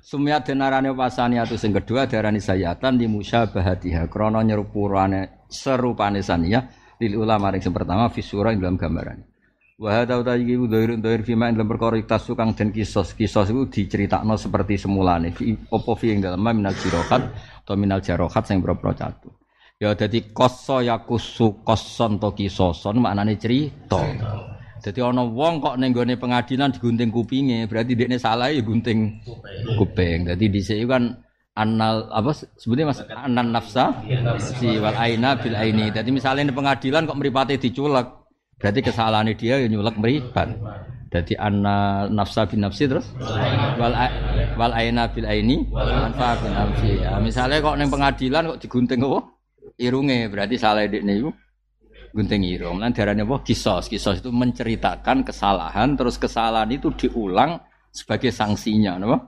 Sumiyat denarane pasani atau sing kedua darani sayatan di musyabahatiha krana nyerupurane serupane saniyah lil ulama ring sing pertama ing dalam gambaran. Wa hadza uta iki dhair fi ma ing dalam perkara iktasu kang den kisos kisos iku diceritakno seperti semulane fi opo fi ing dalam minal jirohat atau minal jarohat sing propro catu. Ya dadi koso yakusu koson to kisoson maknane cerita. Jadi ana wong kok ning pengadilan digunting kupinge, berarti dekne salah ya gunting kuping. Jadi dhisik kan anal apa sebutnya Mas anan nafsa si wal aina bil aini. Jadi misalnya di pengadilan kok mripate diculek, berarti kesalahannya dia ya nyulek mripat. Jadi anna nafsa bin nafsi terus wal wal aina bil aini. Ya, misalnya kok ning pengadilan kok digunting apa? Irunge berarti salah dekne iku gunting irung. Lan diarani apa? Kisos. Kisos itu menceritakan kesalahan terus kesalahan itu diulang sebagai sanksinya, napa?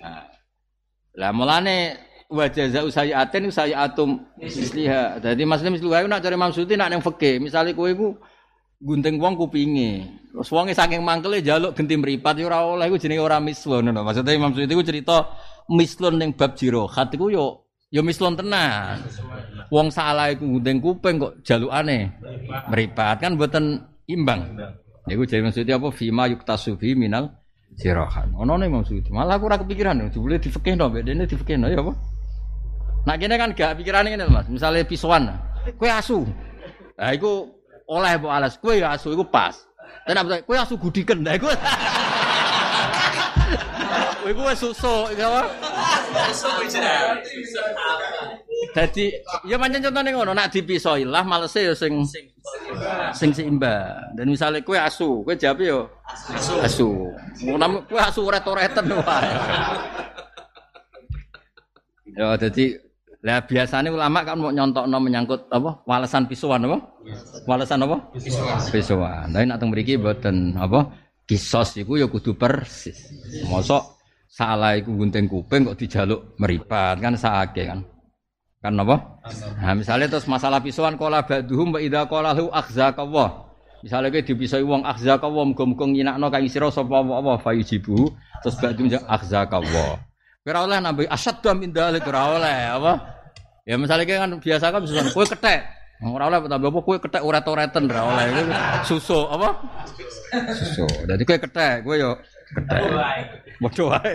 Nah. Lah mulane wa jazaa'u sayyi'atin sayyi'atum misliha. Dadi maksudnya misliha iku nak cari maksudnya nak ning fikih, misale kowe iku gunting wong kupinge. Terus wonge saking mangkele jaluk genti mripat ya ora oleh iku jenenge ora mislun ngono. Maksudnya Imam Suyuti iku cerita mislun ning bab jirohat iku yo yo mislun tenan. Wong salah iku gunting kuping kok jalukane mripat kan mboten imbang. Niku jadi maksudnya apa fima yuktasu fi minal jirohan. Ono nih maksudnya. Malah aku ora kepikiran jebule difekehno mbek dene difekehno ya apa? Nah kene kan gak pikiran ini Mas. Misalnya pisuan, kue asu. Nah iku oleh mbok alas, kue ya asu iku pas. Apa kue asu gudiken. Nah iku Kowe iku wis susuk, ya apa? Dadi ya pancen contone ngono, nak dipisoi lah malese ya sing sing seimbang. Dan misalnya kue asu, kue jawab yo asu. Mau nam kue asu retoreten wae. Ya jadi lah biasanya ulama kan mau nyontokno menyangkut apa? Walesan pisuan apa? Walesan apa? Pisuan. Tapi nak teng mriki mboten apa? Kisos iku ya kudu persis. Mosok salah iku gunting kuping kok dijaluk meripat kan saake kan. Kan apa? Nah, misalnya terus masalah pisuan kola ba'duhum wa idza qala lahu akhzakallah. Misalnya kowe dipisoi wong akhzakallah muga-muga nyinakno kang sira sapa apa fayujibu terus ba'dum akhzakallah. Ora oleh nambahi asad min dalik ora oleh apa? Ya misalnya kan biasa kan bisa kowe kethek. Ora oleh tambah apa kowe kethek uret-ureten ora oleh. Susu apa? Susu. Dadi kowe kethek, kowe yo kethek. Bodoh wae.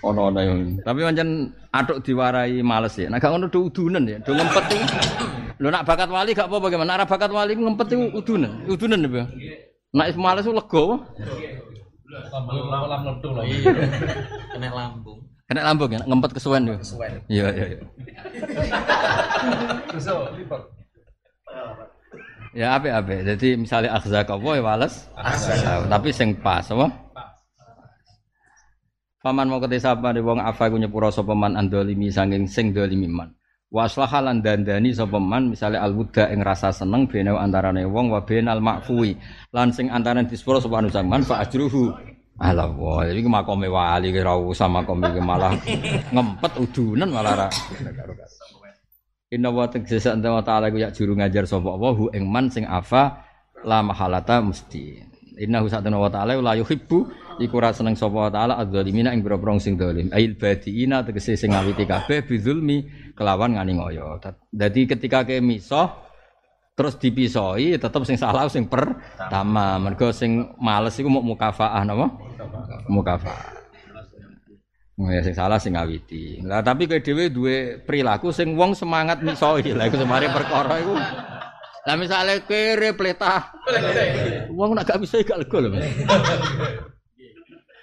Ono ono yang tapi pancen atuk diwarai males ya. Nah gak ngono do udunen ya, do ngempet iki. Lho nak bakat wali gak apa-apa bagaimana? Nak bakat wali ku ngempet iku udunen. Udunen ya. Nak is males ku lega apa? Kena lambung. Kena lambung ya, ngempet kesuwen yo. Kesuwen. Iya iya iya. Lipat. Ya apik. Jadi misalnya akhzaka wa ya wales. Tapi sing pas apa? Paman mau kete sapa de wong afa ku nyepura sapa man andolimi sanging sing dolimi man. Wa aslaha lan dandani sapa man misale alwuda ing rasa seneng bene antarane wong wa benal makfui lan sing antarane disepuro sapa anu man fa ajruhu ala wa iki makome wali ki ra usah makome malah ngempet udunan malah ra Inna wa tegese anta wa ta'ala ku ya juru ngajar sapa Allah hu ing man sing afa la mahalata mesti. Inna hu satana wa ta'ala la yuhibbu iku ra seneng sapa ta'ala adzalimina ing boro sing zalim. Ail badiina tegese sing ngawiti kabeh bizulmi kelawan ngani ngoyo. Dadi ketika ke misoh terus dipisoi tetep sing salah sing pertama. Mergo sing males iku mau mukafaah napa? Mukafaah. Ya sing salah sing ngawiti. Lah tapi kowe dhewe duwe perilaku sing wong semangat misoi. Lah iku semare perkara iku. Lah misale kere pletah. Wong nak gak bisa gak lega lho, Mas.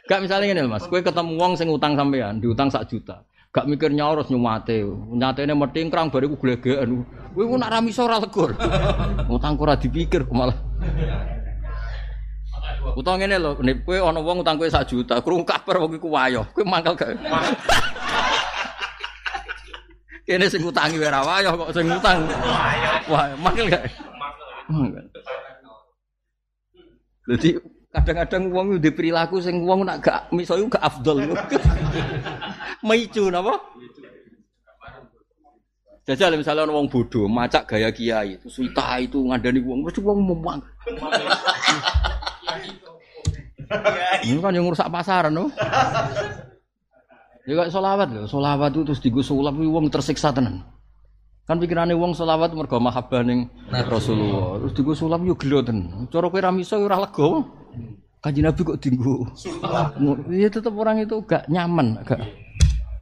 Gak misalnya lho, Mas. Kowe ketemu wong sing utang sampean, diutang sak juta. Gak mikir nyoros nyumate. Nyatene metingkrang bariku glegeken. Kowe ku nak ra miso ora lega. Utang ora dipikir malah. Utang ngene lho, nek kowe ana wong utang kowe sak juta, krungu kabar wong iku wayo. Kowe mangkel gak? Kene sing utangi ora wayo kok sing utang. Wah, mangkel gak? Mangkel. Jadi kadang-kadang wong di perilaku sing wong nak gak iku gak afdol. Meicu napa? Jajal misalnya orang wong bodoh, macak gaya kiai, terus wita itu ngandani wong, mesti wong memang. Ini kan yang rusak pasaran, no? Ya kayak solawat loh, solawat itu terus digo sulap, wong tersiksa tenan. Kan pikirannya wong solawat mergo mahabbah ning Rasulullah. Terus digo sulap yo gelo tenan. Cara kowe ra ora lega. Kanjeng Nabi kok dinggo. Iya tetep orang itu gak nyaman, gak.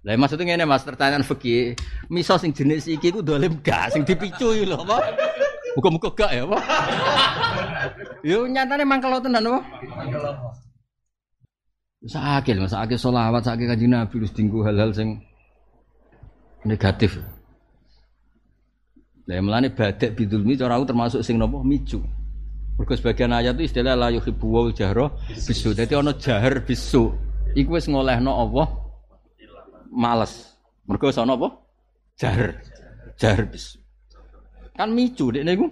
Lah maksudnya ngene Mas, pertanyaan fikih. Miso sing jenis iki ku dolim gak sing dipicu iki lho apa? Muga-muga gak ya apa? Yo nyatane mangkel tenan apa? Sakit, mas sakit solawat, sakit kaji nabi, terus tinggu hal-hal sing negatif. Lah melane badek bidulmi cara aku termasuk sing nopo micu. Mergo sebagian ayat itu istilah la yuhibbu wal jahra bisu. Dadi ana jahar bisu. Iku wis ngolehno Allah males. Mergo sono apa? Jahar. Jahar bisu. Kan micu dek niku.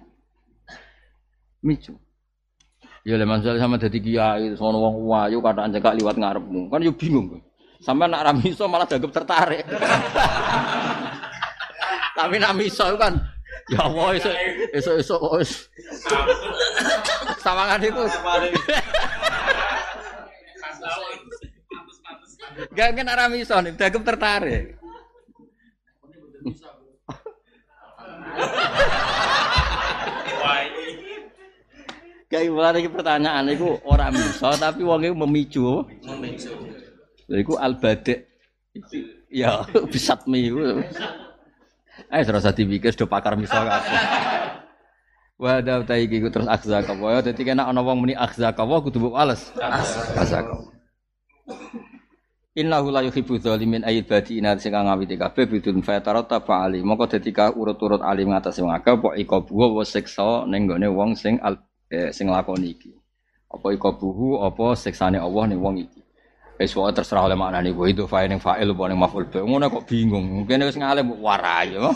Micu. Ya le masalah sama dadi kiai sono wong wayu kataan cekak liwat ngarepmu. Kan yo bingung. Sampai nak ramiso malah dianggap tertarik. Tapi nak miso kan ya Allah esuk esuk esuk wis. Sawangan itu. Gak nak ramiso nih dianggap tertarik. Kayak mulai iki pertanyaan itu orang miso tapi wong iku memicu. Memicu. Lha iku al badek. Ya, bisat mi iku. Eh serasa dipikir sudah pakar miso kabeh. Wa da ta iki ku terus akhzaka wa dadi kena ana wong muni akhzaka wa kudu mbok ales. Akhzaka. Innahu la yuhibbu dzalimin ayat badi ina sing ngawiti kabeh bidun fatarata fa'ali. Moko dadi ka urut-urut alim ngatas wong akeh apa ikabu wa siksa ning gone wong sing eh, sing lakoni iki. Apa ikabuhu apa siksane Allah ning wong iki. Wis wae terserah oleh maknane ku itu fa'il ning fa'il apa ning maf'ul bi. Ngono kok bingung. Mungkin wis ngalim warai ya.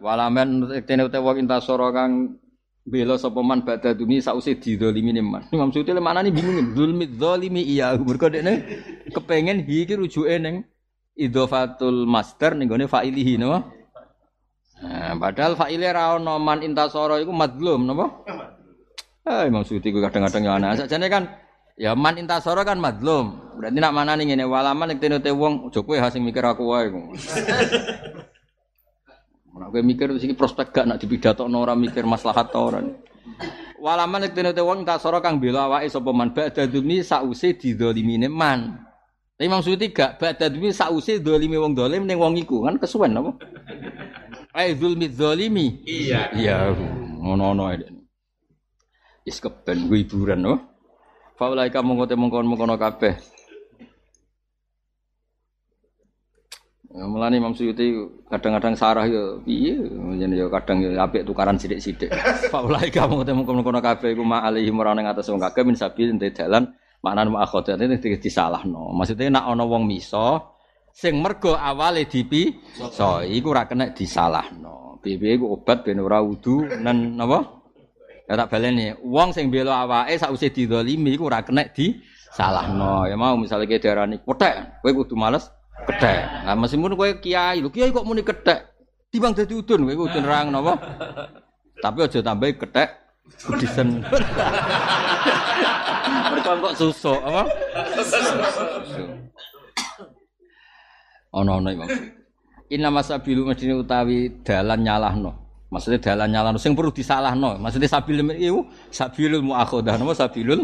Walamen tene utawa wong intasara kang bela sapa man badha dumi sause didolimi man. Imam Suyuti le maknane bingung. Zulmi dzalimi iya. Mergo dekne kepengen hi iki rujuke ning idhofatul master ning gone fa'ilihi napa? Nah, padahal fa'ile ra ono man intasara iku madlum napa? Ah, Imam Suyuti kadang-kadang ya ana. Sakjane kan ya man intasara kan madlum. Berarti nak mana nih ngene walaman nek tene wong aja kowe ha sing mikir aku wae. Nek kowe mikir terus iki prospek gak nak dipidatokno ora mikir maslahat ta ora. Walaman nek tene wong intasara kang bela awake sapa man ba'da dumi sause didzalimine man. Tapi Imam Suyuti gak ba'da dumi sause dzalimi wong dolim ning wong iku kan kesuwen apa? Ai zulmi dzalimi. Iya. Iya, ngono-ngono ae. Is keben gue hiburan no. Faulaika mongko te mongkon mongkono kabeh. Ya, mulane Imam Suyuti kadang-kadang sarah yo piye yen yo kadang yo apik tukaran sithik-sithik. Faulaika mongko te mongkon mongkono kabeh iku ma alihi marane ngatas wong kabeh min sabil dalan maknane ma akhodat ini disalahno. Maksudnya nak ana wong miso sing mergo awale dipi so iku ora kena disalahno. Piye iku obat ben ora wudu nan napa? Ya tak baleni, wong sing bela awake sausé didolimi iku ora kena disalahno. Ya mau misalnya ke darani kethek, kowe kudu males kethek. Lah meskipun kowe kiai, lho kiai kok muni kethek. Timbang dadi udun kowe udun rang napa? Tapi aja tambahi kethek budisen. Mereka kok susuk apa? Ono-ono Imam. Inna masabilu mesti utawi dalan nyalahno. Maksudnya dalan nyalahno sing perlu disalahno. Maksudnya sabil iku sabilul muakhadah napa sabilul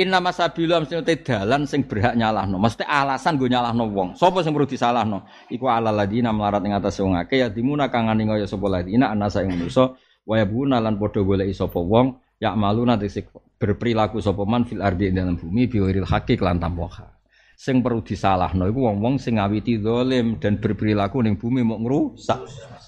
Inna masabilu utai dalan sing berhak nyalahno. Maksudnya alasan gue nyalahno wong. Sopo sing perlu disalahno? Iku ala ladina melarat ing atas wong akeh ya dimuna kang ngani kaya sapa ladina anasa ing manusa wa yabuna lan padha goleki sapa wong ya maluna sing berperilaku sapa man fil ardi dalam bumi biwiril haqi kelan tanpa hak. Sing perlu disalahno iku wong-wong sing ngawiti zalim dan berperilaku ning bumi mau ngrusak.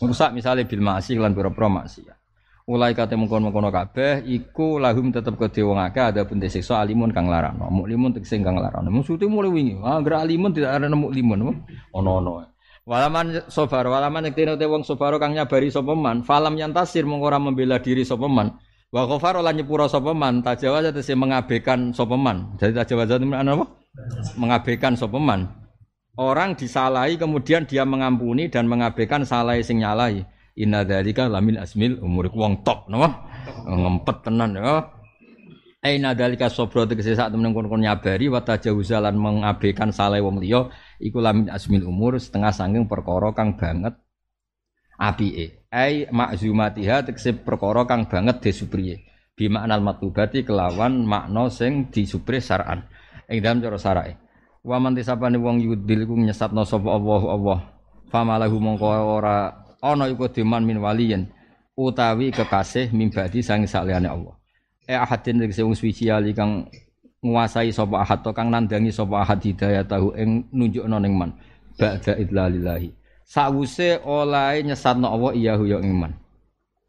Ngrusak misalnya bil ma'asi lan pira-pira maksiat. Ulai kate mengkon-mengkono kabeh iku lahum tetep kedhe wong akeh ada pun disiksa alimun kang larano. Muklimun tegese kang larano. Maksudnya mulai wingi. Ah, gerak alimun tidak ada muklimun. Ono-ono. Walaman sobar, walaman iktine te wong sobar kang nyabari sapa man, falam yantasir mung ora membela diri sapa man. Wa ghafara lan nyepura sapa man, tajawaza tegese mengabaikan sapa man. Jadi tajawaza itu apa? Mengabaikan sapa man. Orang disalahi kemudian dia mengampuni dan mengabaikan salah sing nyalahi. Inna dzalika lamin asmil umur wong top napa? Ngempet tenan ya. Aina dalika sabra tegese sak temen kon nyabari wa tajawuzalan mengabaikan salah wong liya iku lamin asmil umur setengah sanging perkara kang banget apike. Ai makzumatiha tegese perkara kang banget desupriye. Bi maknal matubati kelawan makna sing disupre syar'an. Ing dalam cara syara'e. Wa man tisapane wong yudil ku nyesatno sapa Allah Allah. Famalahu mongko ora ana iku diman min waliyin utawi kekasih mimbadi sang saliyane Allah. E ahadin tegese wong suci ali kang nguasai sapa ahad to kang nandangi sapa ahad hidayah tahu ing nunjukno ning man ba'da idlalillahi. Sawuse oleh nyesatno Allah iyahu ya ing man.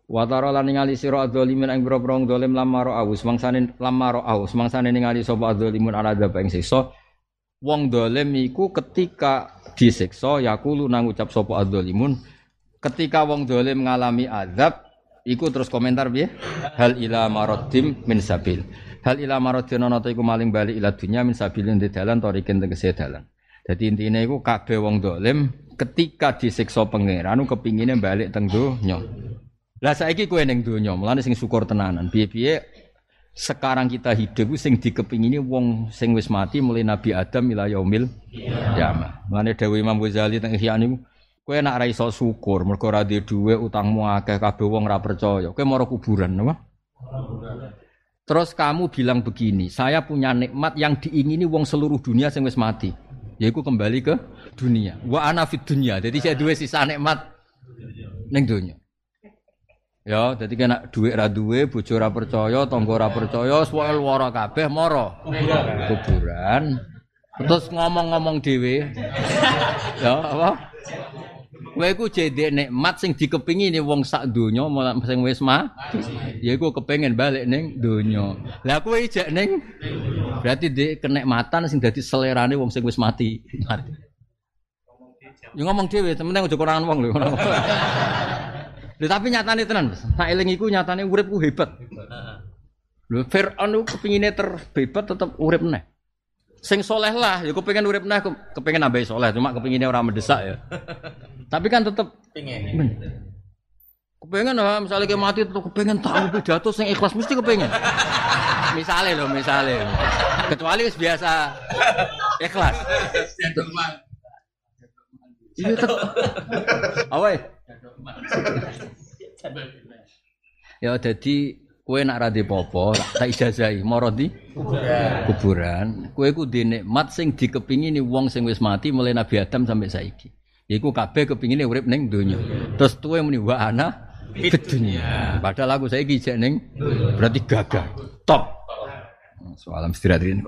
Wa tara lan ningali sira adzalimin ing boro-boro zalim lamaro aus mangsane lamaro aus mangsane ningali sapa adzalimun ala dzab ing siksa. Wong zalim iku ketika disiksa yakulu nang ucap sapa adzalimun ketika wong dolim mengalami azab iku terus komentar piye? Hal ila maraddim min sabil. Hal ila maraddim ana iku maling bali ila dunya min sabilin di dalan torikin tegese dalan. Dadi intine iku kabeh wong dolim ketika disiksa pangeran kepingine balik teng donya. Lah saiki kowe ning donya mulane sing syukur tenanan. Piye-piye sekarang kita hidup sing dikepingini wong sing wis mati mulai Nabi Adam ila yaumil kiamah. Mulane dawuh Imam Ghazali teng Ihya niku Kowe nak ra iso syukur, mergo ora duwe dhuwit, utangmu akeh, kabeh wong ora percaya. Kowe mara kuburan, apa? Terus kamu bilang begini, saya punya nikmat yang diingini wong seluruh dunia sing wis mati. Yaiku kembali ke dunia. Wa ana fid dunia. Jadi saya duwe sisa nikmat ning dunia. Ya, jadi kena duit ra duwe, bojo ora percaya, tangga ora percaya, suwe lara kabeh mara kuburan. Terus ngomong-ngomong dhewe. ya, apa? Kowe iku jendek nikmat sing dikepingini wong sak donya sing wis mati. Ya iku kepengin balik ning donya. Lah kowe ijek ning berarti di kenikmatan sing dadi selerane wong sing wis mati. Mati. Ya ngomong dhewe, temen aja kurangan wong lho. Lho tapi nyatane tenan, Mas. Sak eling iku nyatane uripku hebat. Lho Firaun ku kepingine terbebas tetep urip neh. Sing soleh lah, ya kepengen urip neh, kepengen nambahi soleh, cuma kepinginnya orang mendesak ya. Tapi kan tetep Pengen. kepengen lah, misalnya kayak mati tetep kepengen tahu pidato sing ikhlas mesti kepengen. misalnya loh, misalnya. Kecuali wis biasa ikhlas. Iya tetep. Apa ya? Jadi kue nak rade popo tak ijazahi moro di kuburan. Kue ku di nikmat sing dikepingini wong sing wis mati mulai Nabi Adam sampai saiki. Iku kabeh kepingine urip ning donya. Terus tuwe muni wa ana fid dunya. Padahal aku saiki jek ning berarti gagah. Top. Soalam istirahat ini